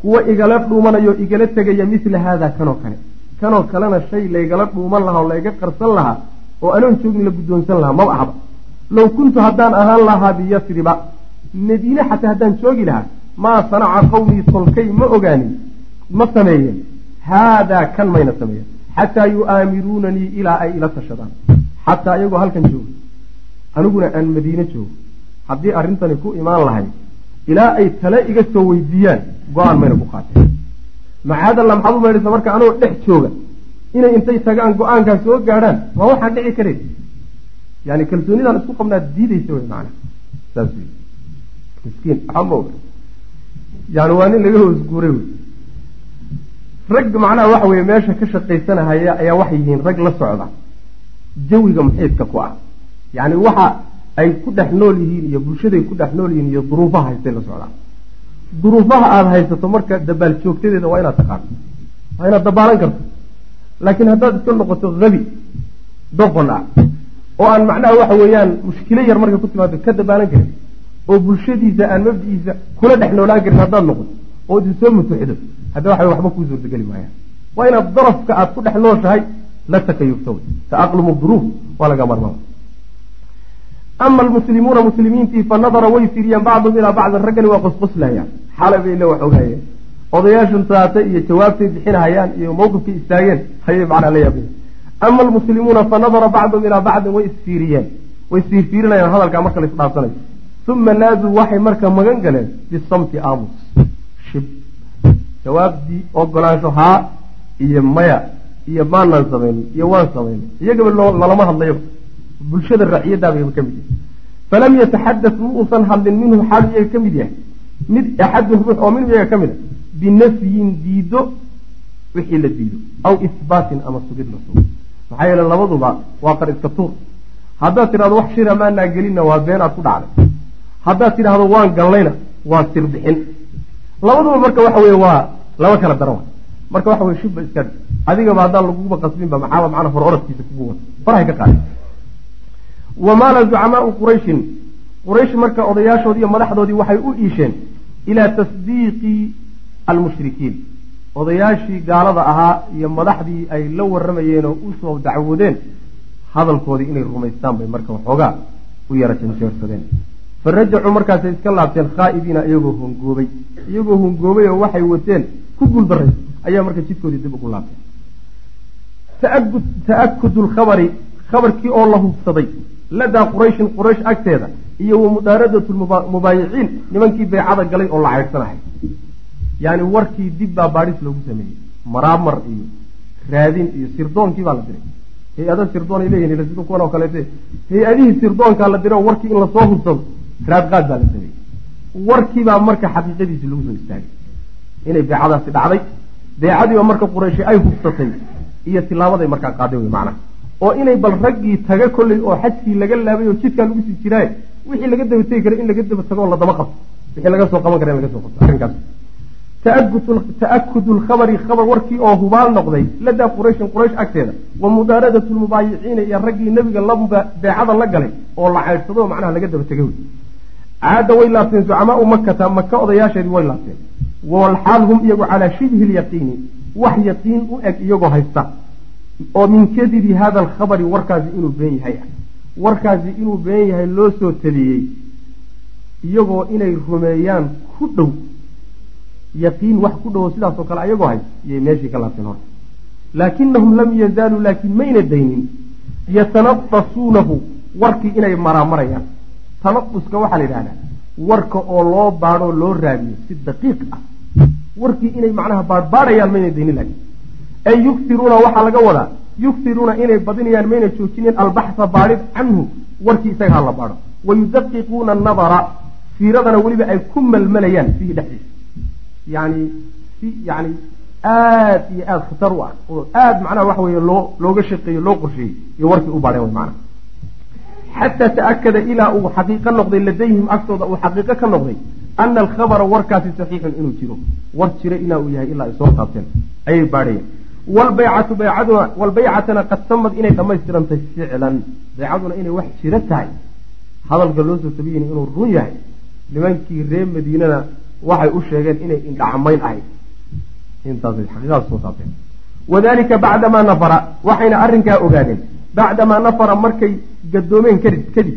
Speaker 2: kuwa igala dhuumanayo igala tegaya mila haada kanoo kale. Kanoo kalena shay laygala dhuuman lahaa oo layga qarsan lahaa oo anoon joogin la guddoonsan lahaa maba ahba low kuntu haddaan ahaan lahaa biyasriba madiine xataa haddaan joogi lahaa maa sanaca qawmii tolkay ma ogaanin ma sameeyeen. Haadaa kan mayna sameeyeen xataa yu'aamiruunanii ilaa ay ila tashadaan xataa iyagoo halkan joogo aniguna aan madiine joogo haddii arrintani ku imaan lahay ilaa ay tale iga soo weydiiyaan go'aan mayna ku qaateen macaadalla maxaad u marka anoo dhex jooga inay intay tagaan go'aankaa soo gaadhaan waa waxaan dhici karayn yani kalsoonidaan isku qabnaad diideysa wey macana saas miskiin waxama oga yani waa nin laga hoos guuray wey rag macnaha waxa weye meesha ka shaqaysanahaya ayaa waxay yihiin rag la socda. Jawiga muxiidka ku ah. Yani waxa ay ku dhex nool yihiin iyo bulshaday ku dhex nool yihiin iyo duruufaha haystay la socdaan duruufaha aada haysato marka dabaal joogtadeeda waa inaad taqaano waa inaad dabaalan karto. Laakiin haddaad iska noqoto habi doqon ah oo aan macnaha waxa weeyaan mushkilo yar markay ku timaado ka dabaalan karin oo bulshadiisa aan mabdi'iisa kula dhex noolaan karin haddaad noqoto oo idin soo mutuxido hadda waxa waxba kuu suurtageli maayaan waa inaad darafka aad ku dhex nooshahay la takayufto taaqlumu duruuf waa laga marmaa ama almuslimuuna muslimiintii fa nadara way fiiriyeen bacdum ilaa bacdin raggani waa qosqoslayaan xalay bay le wax ogaayeen odayaashun taatay iyo jawaabtay bixinahayaan iyo mawqifkay istaageen hayay macnaa la yaabeen ama almuslimuuna fa nadara bacdum ilaa bacdin way isfiiriyeen. Way isfiirfiirinayaan hadalkaa marka la uma naaduu waxay marka magan galeen bisamti aamus shib jawaabdii ogolaansho haa iyo maya iyo maanaan samaynin iyo waan samaynin iyagaba lalama hadlayo bulshada raciyadaabay ka mid yahay. Falam yataxadat ma uusan hadlin minhu xaalu iyaga ka mid yahay. Mid axadun ruux oo minhu iyaga ka mid a binafyin diido wixii la diido aw isbaatin ama sugid la sugo. Maxaa yeele labaduba waa qar iska tuur. Haddaad tidhahdo wax shira maanaa gelinna waa been aad ku dhacday. Haddaad tidhaahdo waan gallayna waa sir bixin labaduba marka waxa weye waa laba kala daran marka waxa weye shibba iska adigaba haddaan laguba qasbinba maxaaba macnaa hor oradkiisa kugu wata farahay ka qaada wamaala zucamaau qurayshin? Quraysh marka odayaashoodii iyo madaxdoodii waxay u iisheen ilaa tasdiiqi almushrikiin. Odayaashii gaalada ahaa iyo madaxdii ay la waramayeen oo u soo dacwoodeen hadalkoodii inay rumaystaan bay marka waxoogaa u yara janjeersadeen fa rajacuu markaasay iska laabteen khaa'ibiina iyagoo hongoobay iyagoo hongoobay oo waxay wateen ku guuldaray ayaa marka jidkoodii dib ugu laabteen. Ta'akudu lkhabari khabarkii oo la hubsaday ladaa qurayshin quraysh agteeda iyo wa mudaaradatu nimankii baycada galay oo la ceydsanahay yani warkii dib baa baadhis loogu sameeyey. Maraamar iyo raadin iyo sirdoonkii baa la diray. Hay'ada sirdoon ay leeyihiin kuwan oo kaleete. Hay'adihii sirdoonkaa la diray oo warkii in la soo hubsado raadqaad baa la sameeyey. Warkiibaa marka xaqiiqadiisi lagu soo istaagay. Inay beecadaasi dhacday beecadiiba marka qurayshi ay hubsatay iyo tilaabaday markaa qaaday wey macnaha oo inay bal raggii taga kolley oo xajkii laga laabay oo jidkaa lagu sii jiraaye wixii laga daba tegi kara in laga daba tago oo la qabto. Wixii laga soo qaban kara in laga soo qabto arrinkaas. Ta'akudu lkhabari khabar warkii oo hubaal noqday ladaa qurayshin quraysh agteeda. Wa mudaaradatu lmubaayiciina iyo raggii nebiga beecada la galay oo la ceydsado oo macnaha laga daba tegay wey caada way laabteen zucamaau makata maka odayaasheedii way laabteen. Walxaal hum iyagu calaa shibhi lyaqiini wax yaqiin u eg iyagoo haysta. Oo min kadibi hada alkhabari warkaasi inuu been yahay. Ah warkaasi inuu been yahay loo soo taliyey iyagoo inay rumeeyaan ku dhow. Yaqiin wax ku dhowo sidaasoo kale ayagoo hay iyay meeshii ka laabteen horta laakinahum lam yazaaluu laakiin mayna daynin. Yatanadasuunahu warkii inay maraamarayaan tanaduska waxaa la yidhahdaa warka oo loo baadhoo loo raadiyo si daqiiq ah. Warkii inay macnaha baadhbaadhayaan mayna daynin laakiin ay yugtiruuna waxaa laga wadaa yugtiruuna inay badinayaan mayna joojineen albaxsa baadhid canhu warkii isaga ha la baadho. Wayudaqiquuna anadara fiiradana weliba ay ku malmalayaan fiihi dhexdiisa. Yani si yani aada iyo aada khatar u ah oo aada macnaha waxa weeye loo looga shaqeeyo loo qorsheeyey iyo warkii u baadheen wy macnaha xataa ta'akada ilaa uu xaqiiqo noqday ladayhim agtooda uu xaqiiqo ka noqday ana alkhabara warkaasi saxiixun inuu jiro war jira ilaa uu yahay ilaa ay soo taabteen ayay baadhayeen walbaycatu baycaduna walbaycatana qad samad inay dhammaystirantay ficlan baycaduna inay wax jiro tahay hadalka loo soo tabiyeyna inuu run yahay nimankii reer madiinana waxay u sheegeen inay indhacmayn ahayd intaasay xaqiiqadaas soo taabteen wadalika bacdamaa nafara waxayna arrinkaa ogaadeen bacdamaa nafara markay gadoomeen kadib kadib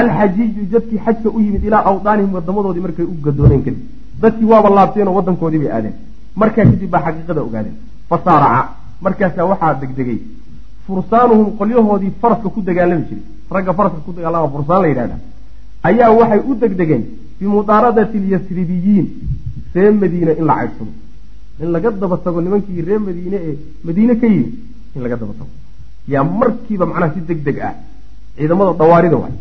Speaker 2: alxajiiju dadkii xajka u yimid ilaa awdaanihim wadamadoodii markay u gadoomeen kadib dadkii waaba laabteenoo wadankoodii bay aadeen markaa kadib baa xaqiiqada ogaadeen fasaaraca markaasaa waxaa degdegay fursaanuhum qolyahoodii faraska ku dagaalami jiray ragga faraska ku dagaalama fursaan la yidhahda ayaa waxay u degdegeen bimudaaradati alyasribiyiin ree madiine in la caydsado in laga daba tago nimankii reer madiine ee madiine ka yimid in laga daba tago yaa markiiba macnaha si deg deg ah ciidamada dawaarida waay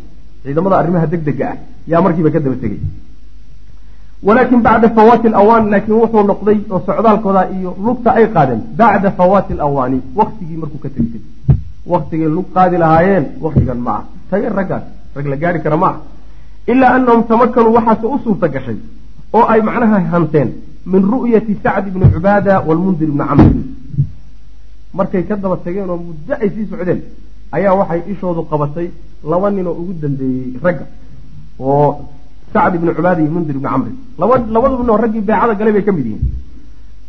Speaker 2: ciidamada arrimaha deg dega ah yaa markiiba ka daba tegey walaakin bacda fawaati alawaan laakiin wuxuu noqday oo socdaalkooda iyo lugta ay qaadeen bacda fawaati alawaani waktigii markuu ka tegi kadib waktigay lug qaadi lahaayeen waktigan ma ah tageen raggaas rag la gaari kara ma ah ilaa anahum tamakanuu waxaase u suurta gashay oo ay macnaha hanteen min ru'yati sacd bni cubaada walmundir ibni camrin markay ka daba tageen oo muddo ay sii socdeen ayaa waxay ishoodu qabatay laba nin oo ugu dambeeyey ragga oo sacd ibni cubaada iyo mundir ibni camrin laba labadu nin oo raggii beecada galay bay ka mid yihiin.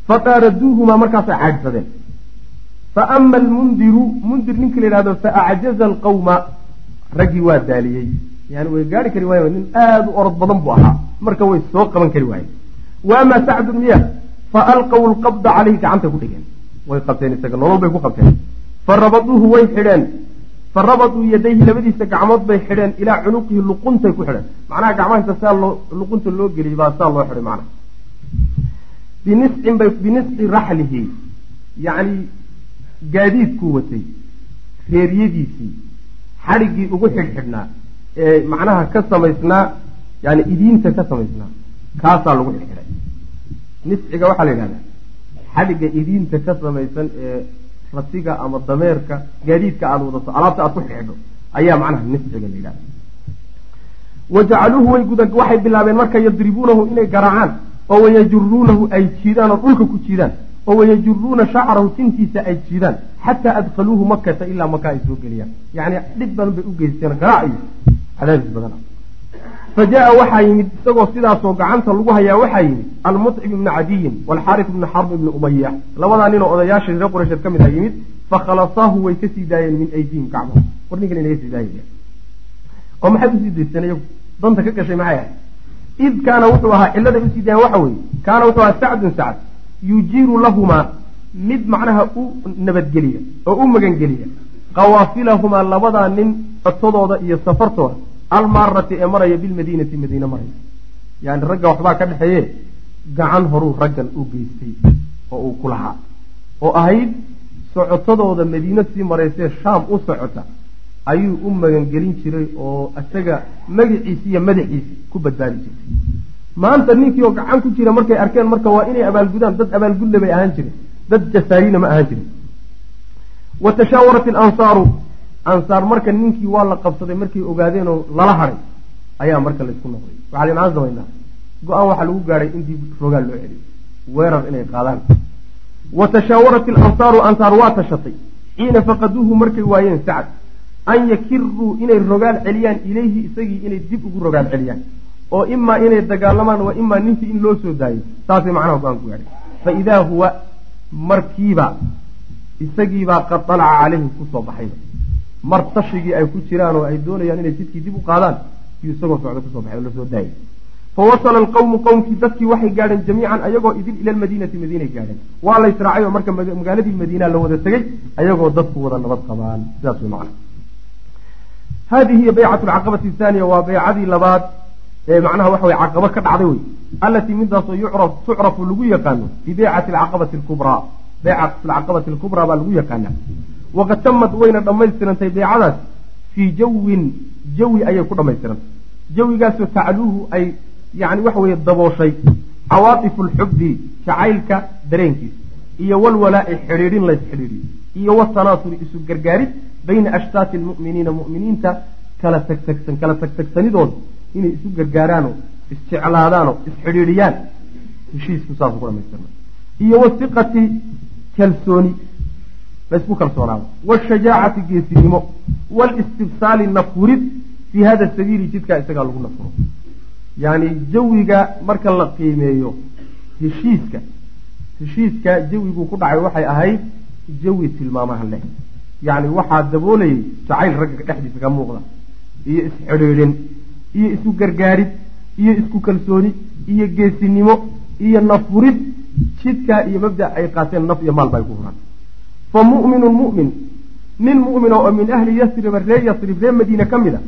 Speaker 2: Fataaraduuhumaa markaasay caadhsadeen fa ama almundiru mundir ninkii la yidhahdo fa acjaza alqawma raggii waa daaliyey. Yani way gaari kari waayen nin aada u orod badan buu ahaa. Marka way soo qaban kari waayeen. Wa ama sacdun miya fa alqaw lqabda caleyhi gacantay ku dhigeen way qabteen isaga nolol bay ku qabteen. Fa way xidheen. Fa rabaduu yadayhi labadiisa gacmood bay xidheen ilaa cunuqihi luquntay ku xidheen. Macnaha gacmahiisa saa loo luqunta loo geliyay baa saa loo xidhay macnaha. Biniscin bay binisci raxlihi yacni gaadiidkuu watay reeryadiisii xadhiggii ugu xidhxidhnaa ee macnaha ka samaysnaa yani idiinta ka samaysnaa kaasaa lagu xidhxidhay. Nisciga waxaa la yidhahdaa xadhigga idiinta ka samaysan ee rasiga ama dameerka gaadiidka aada wadato alaabta aad ku xidhxidho ayaa macnaha nisciga la yidhahda wa jacaluuhu way guda waxay bilaabeen marka yadribuunahu inay garaacaan oo wayajuruunahu ay jiidaan oo dhulka ku jiidaan oo wayajuruuna shacrahu tintiisa ay jiidaan xataa adkhaluuhu makata ilaa maka ay soo geliyaan. Yacni dhib badan bay u geysteen garaac iyo cadaabis badan fa jaa waxaa yimid isagoo sidaasoo gacanta lagu hayaa waxaa yimid almuطcim ibni cadiyin waalxaaris ibni xarb ibni umaya labadaa ninoo odayaasha reer quraysheed ka ah yimid fakhalasaahu way ka sii daayeen min aydihim gacmaha war ninkan inaga sii daaya oo maxay u sii daysteen iyagu danta ka gashay maxay ahay id kaana wuxuu ahaa cilladay u sii daayeen waxa weeye kaana wuxuu ahaa sacdun sacd yujiiru lahumaa mid macnaha u nabadgeliya oo u magangeliya qawaafilahumaa labadaa nin codsadooda iyo safartooda almaarati ee maraya bilmadiinati madiine maraya yani ragga waxbaa ka dhexeeye gacan horuu raggan u geystay oo uu ku lahaa. Oo ahayd socotadooda madiine sii maraysee shaam u socota ayuu u magangelin jiray oo isaga magaciisi iyo madaxiisi ku badbaadi jirtay. Maanta ninkii oo gacan ku jira markay arkeen marka waa inay abaalgudaan dad abaalgudle bay ahaan jiren dad jasaariina ma ahaan jirin. Wa tashaawarat ilansaaru ansaar marka ninkii waa la qabsaday markay ogaadeenoo lala haday ayaa marka laysku noqday. Waxaa la maxaan samaynaa go'aan waxaa lagu gaadhay in dib rogaal loo celiyo. Weerar inay qaadaan. Wa tashaawarat ilansaaru ansaar waa tashatay. Xiina faqaduuhu markay waayeen sacd an yakiruu inay rogaal celiyaan ilayhi isagii inay dib ugu rogaal celiyaan. Oo imaa inay dagaalamaan waa imaa ninkii in loo soo daayo saasay macnaha go'aanku gaadhay fa idaa huwa markiiba isagiibaa qad dalaca calayhim ku soo baxayba mar tashigii ay ku jiraan oo ay doonayaan inay jidkii dib u qaadaan yuu isagoo socda ku soo baxay oo la soo daayay fa wasala alqawmu qowmkii dadkii waxay gaadheen jamiican ayagoo idin ila almadiinati madiinay gaadheen. Waa la israacay oo marka magaaladii madiina la wada tegey ayagoo dadku wada nabad qabaan. Sidaas way macna hadihi hiya baycatu alcaqabati athaaniya waa baycadii labaad ee macnaha waxa weye caqabo ka dhacday wey allatii midaasoo yucraf tucrafu lagu yaqaano bi alcaqabati alkubraa baycatu alcaqabati alkubraa baa lagu yaqaanaa waqad tamad wayna dhammaystirantay baycadaas fii jawin jawi ayay ku dhammaystirantay. Jawigaasoo tacluuhu ay yani waxa weeye dabooshay cawaatifu lxubbi jacaylka dareenkiisa iyo walwalaa'i xidhiidhin lays xidhiidhiyo iyo watanaasuri isu gargaarid bayna ashtaati almu'miniina mu'miniinta kala tagtagsan kala tagtagsanidooda inay isu gargaaraanoo isjeclaadaanoo isxidhiidhiyaan. Heshiisku saasuu ku dhamaystirna iyo wasiqati kalsooni laysku kalsoonaado washajaacati geesinimo waalistibsaali nafurid fii hada sabiili jidkaa isagaa lagu nafuro yacni jawiga marka la qiimeeyo heshiiska heshiiska jawiguu ku dhacay waxay ahayd jawi tilmaamaha leh yacni waxaa daboolayay jacayl ragga dhexdiisa ka muuqda iyo isxidhiidhin iyo isu gargaarid iyo isku kalsooni iyo geesinimo iyo nafurid jidkaa iyo mabda ay qaateen naf iyo maalba ay ku huraan fa mu'minun mu'min. Nin mu'mina oo min ahli yasriba ree yasrib ree madiine ka mid a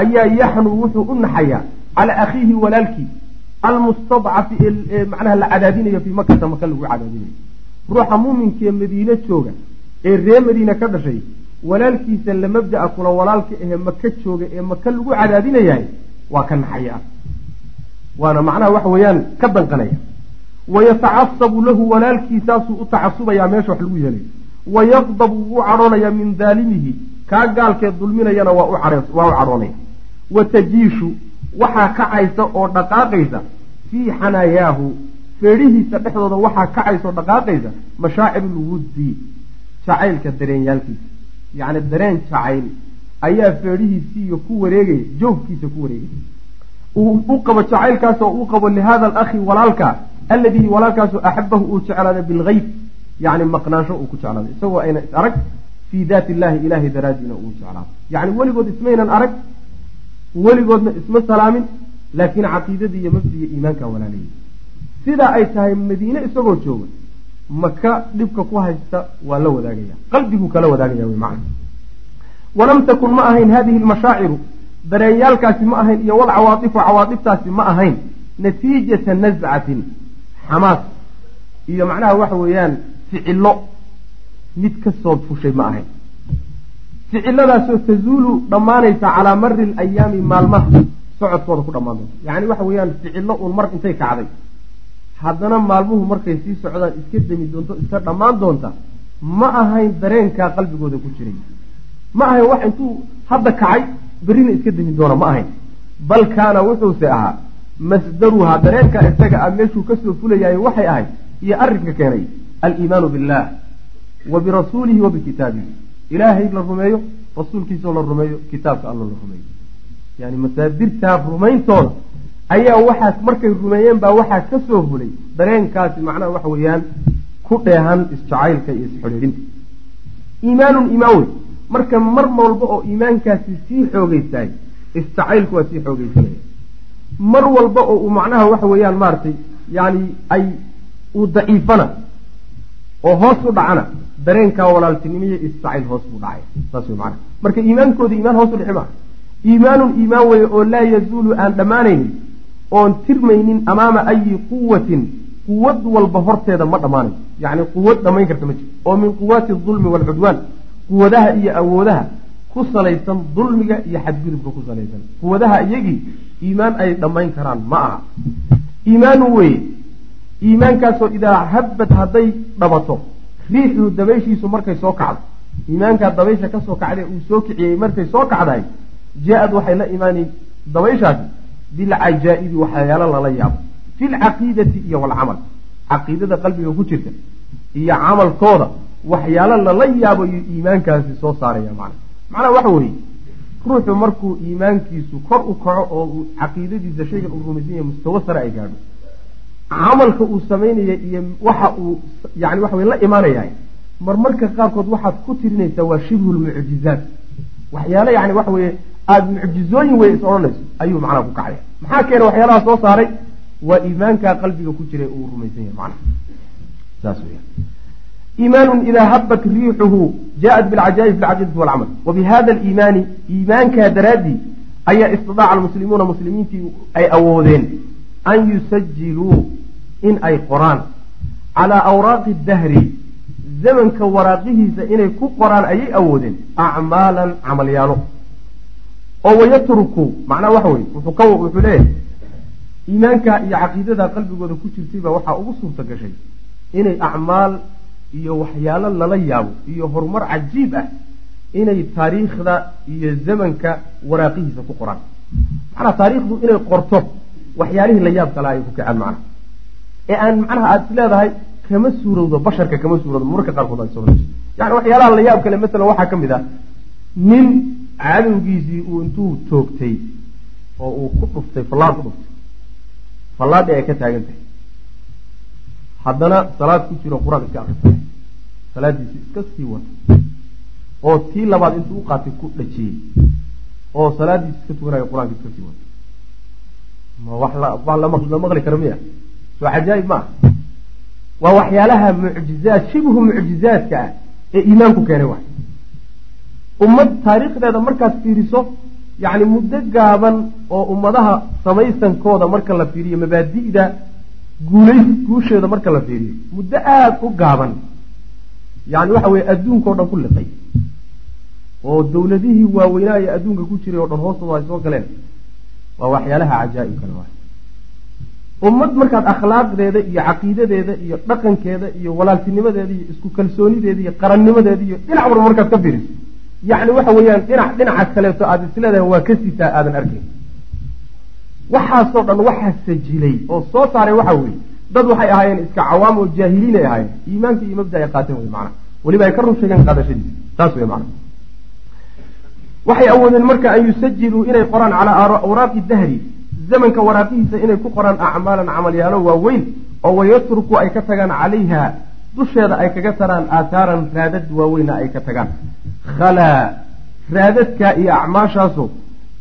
Speaker 2: ayaa yaxnu wuxuu u naxayaa calaa akhiihi walaalkii. Almustadcafi ee macnaha la cadaadinayo fii makata maka lagu cadaadinayo. Ruuxa muuminkaee madiine jooga ee ree madiine ka dhashay walaalkiisa la mabda'a kula walaalka ahee maka jooga ee maka lagu cadaadinayahay waa ka naxaya waana macnaha waxa weeyaan ka danqanaya. Wayatacasabu lahu walaalkiisaasuu u tacasubayaa meesha wax lagu yeelay wayaqdabu wuu cadhoonayaa min daalimihi kaa gaalkee dulminayana waa u cadhoonaya wa tajiishu waxaa kacaysa oo dhaqaaqaysa fii xanaayaahu feedhihiisa dhexdooda waxaa kacaysa oo dhaqaaqaysa mashaacirulwuddi jacaylka dareenyaalkiisa yacni dareen jacayl ayaa feedhihiisiiyo ku wareegaya joogkiisa ku wareegaya uu u qabo jacaylkaas uu qabo lihaada alakhi walaalka alladii walaalkaasoo axabahu uu jeclaaday bilgayb yacni maqnaansho uu ku jeclaaday isagoo ayna is arag fii daati illaahi ilaahay daraadiina uu jeclaado yacni weligood ismaynan arag weligoodna isma salaamin laakiin caqiidadii iyo mabdiga iimaankaa walaalayay sidaa ay tahay madiine isagoo jooga maka dhibka ku haysta waa la wadaagaya qalbiguu kala wadaagaya wy macna walam takun ma ahayn hadihi lmashaaciru dareenyaalkaasi ma ahayn iyo walcawaaifu cawaaiftaasi ma ahayn natiijata nascatin xamaas iyo macnaha waxa weeyaan ficilo. Mid ka soo fushay ma ahayn ficiladaasoo tazuulu dhammaanaysa calaa mari alayaami maalmaha socodkooda ku dhammaan doonta yacni waxa weeyaan ficilo uun mar intay kacday. Haddana maalmuhu markay sii socdaan iska demi doonto iska dhammaan doonta ma ahayn dareenkaa qalbigooda ku jiray. Ma ahayn wax intuu hadda kacay berrina iska demi doona ma ahayn. Bal kaana wuxuuse ahaa masdaruhaa dareenkaa isaga a meeshuu ka soo fulayahay waxay ahayd iyo arrinka keenay aliimaanu billaah wa birasuulihi wa bikitaabihi ilaahay la rumeeyo rasuulkiisao la rumeeyo kitaabka allo la rumeeyo. Yani masaadirtaa rumayntooda ayaa waxaas markay rumeeyeen baa waxaa ka soo fulay dareenkaasi macnaha waxa weeyaan ku dheehan isjacaylka iyo isxidhiidhinta iimaanun iimaan wey. Marka mar walba oo iimaankaasi sii xoogeystahay isjacaylku waa sii xoogeysanaya mar walba oo uu macnaha waxa weeyaan maaragtay yani ay uu daciifana oo hoos u dhacana dareenkaa walaaltinimiyo isjacayl hoos buu dhacay. Saas wey macnaha. Marka iimaankooda iimaan hoos u dhici maa iimaanun iimaan weeye oo laa yazuulu aan dhammaanaynin oon tirmaynin amaama ayi quwatin quwad walba horteeda ma dhammaanayo yacni quwad dhammayn karta ma jiro. Oo min quwaati dulmi waalcudwaan quwadaha iyo awoodaha ku salaysan dulmiga iyo xadgudubka ku salaysan. Quwadaha iyagii iimaan ay dhammayn karaan ma aha. Iimaanu weeye iimaankaasoo idaa habbad hadday dhabato riixuu dabayshiisu markay soo kacdo. Iimaankaa dabaysha ka soo kacday uu soo kiciyey markay soo kacdahay jaa-ad waxay la imaanayn dabayshaasi bilcajaa-ibi waxyaalo lala yaabo. Fi lcaqiidati iyo walcamal caqiidada qalbiga ku jirta iyo camalkooda waxyaalo lala yaabo iyo iimaankaasi soo saaraya macna. Macnaha waxa weeye ruuxu markuu iimaankiisu kor u kaco oo caqiidadiisa shaygan uu rumaysan yahay mustawo sare ay gaadho camalka uu samaynaya iyo waxa uu yani waxa wey la imaanayahay. Marmarka qaarkood waxaad ku tirinaysaa waa shibhulmucjizaat waxyaale yani waxa weeye aada mucjizooyin wey is odhanayso ayuu macnaha ku kacaya maxaa keena waxyaalaha soo saaray? Waa iimaankaa qalbiga ku jira uu rumaysan yahay macnaha saas weya iimaanun idaa habat riixuhu jaaءat bilcajaa'ib fi lcaqiidati walcamal wa bihada aliimaani iimaankaa daraaddii ayaa istidaaca almuslimuuna muslimiintii ay awoodeen an yusajiluu in ay qoraan. Calaa awraaqi dahri zamanka waraaqihiisa inay ku qoraan ayay awoodeen. Acmaalan camalyaalo. Oo wayatruku macnaha waxa weye wuxuu leeyahay iimaanka iyo caqiidada qalbigooda ku jirtayba waxaa ugu suurta gashay inay acmaal iyo waxyaalo lala yaabo iyo horumar cajiib ah inay taariikhda iyo zamanka waraaqihiisa ku qoraan. Macnaha taariikhdu inay qorto waxyaalihii la yaab kala ay ku kacaan macnaha ee aan macnaha aada is leedahay kama suurowdo basharka kama suurowdo mararka qaarkood aad soo yani waxyaalaha la yaab kale masalan waxaa ka mid ah nin cadowgiisii uu intuu toogtay oo uu ku dhuftay fallaad ku dhuftay fallaadhi ay ka taagan tahay haddana salaad ku jiro qur'aan iska akristay salaadiisi iska sii wata. Oo tii labaad intuu u qaatay ku dhajiyey. Oo salaadiisi iska tukanayo qur'aanka iska sii wata. Ma wax la maqli karo miya soo cajaa'ib ma ah waa waxyaalaha mucjizaad shibhu mucjizaadka ah ee iimaanku keenay waay. Ummad taariikhdeeda markaad fiiriso yacni muddo gaaban oo ummadaha samaysankooda marka la fiiriyo mabaadi'da guulays guusheeda marka la fiiriyo muddo aada u gaaban. Yani waxa weye adduunka o dhan ku liqay oo dawladihii waaweynaa ee adduunka ku jiray o dhan hoostooda ay soo galeen waa waxyaalaha cajaa'ib kale waay ummad markaad akhlaaqdeeda iyo caqiidadeeda iyo dhaqankeeda iyo walaaltinimadeeda iyo isku kalsoonideeda iyo qarannimadeeda iyo dhinac walba markaad ka fiiriso. Yacni waxa weeyaan dhinac dhinaca kaleeto aada isleedahay waa ka sitaa aadan arkayn waxaasoo dhan waxaa sajilay oo soo saaray waxa weeye. Dad waxay ahaayeen iska cawaam oo jaahiliin ay ahaayeen. Iimaanka iyo mabda ay qaateen wey macana weliba ay ka run sheegeen qaadashadiisa. Saas wey macana waxay awoodeen marka an yusajiluu inay qoraan calaa awraaqi dahri zamanka waraaqihiisa inay ku qoraan acmaalan camalyaalo waaweyn oo wayatruku ay ka tagaan calayha dusheeda ay kaga taraan aataaran raadad waaweyna ay ka tagaan. Khalaa raadadka iyo acmaashaasu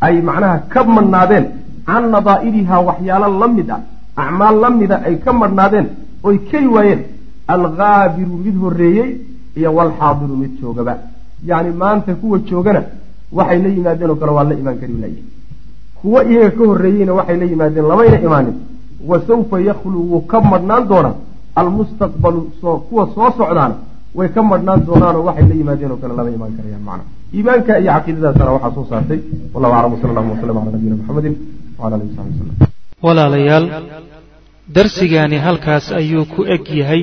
Speaker 2: ay macnaha ka madhnaadeen can nadaa'irihaa waxyaalo la mid ah acmaal la mida ay ka madhnaadeen oy keli waayeen. Alghaabiru mid horreeyey iyo walxaadiru mid joogaba. Yacni maanta kuwa joogana waxay la yimaadeen oo kale waa la imaan kari layihi kuwo iyaga ka horreeyeyna waxay la yimaadeen lamayna imaanin. Wa sawfa yakhlu wuu ka madhnaan doonaa almustaqbalu kuwa soo socdaana way ka madhnaan doonaanoo waxay la yimaadeen oo kale lama imaan karayaan macna. Iimaanka iyo caqiidadaasana waxaa soo saartay. Wallahu aclam wsala allahu wasalam cala nabiyina maxamedin wcala alihi saxbi wasalam
Speaker 1: walaalayaal darsigaani halkaas ayuu ku eg yahay.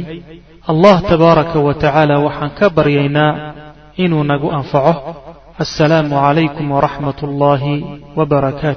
Speaker 1: Allah tabaaraka wa tacaala waxaan ka baryaynaa inuu nagu anfaco. Assalaamu calaykum waraxmat ullaahi wbarakaatu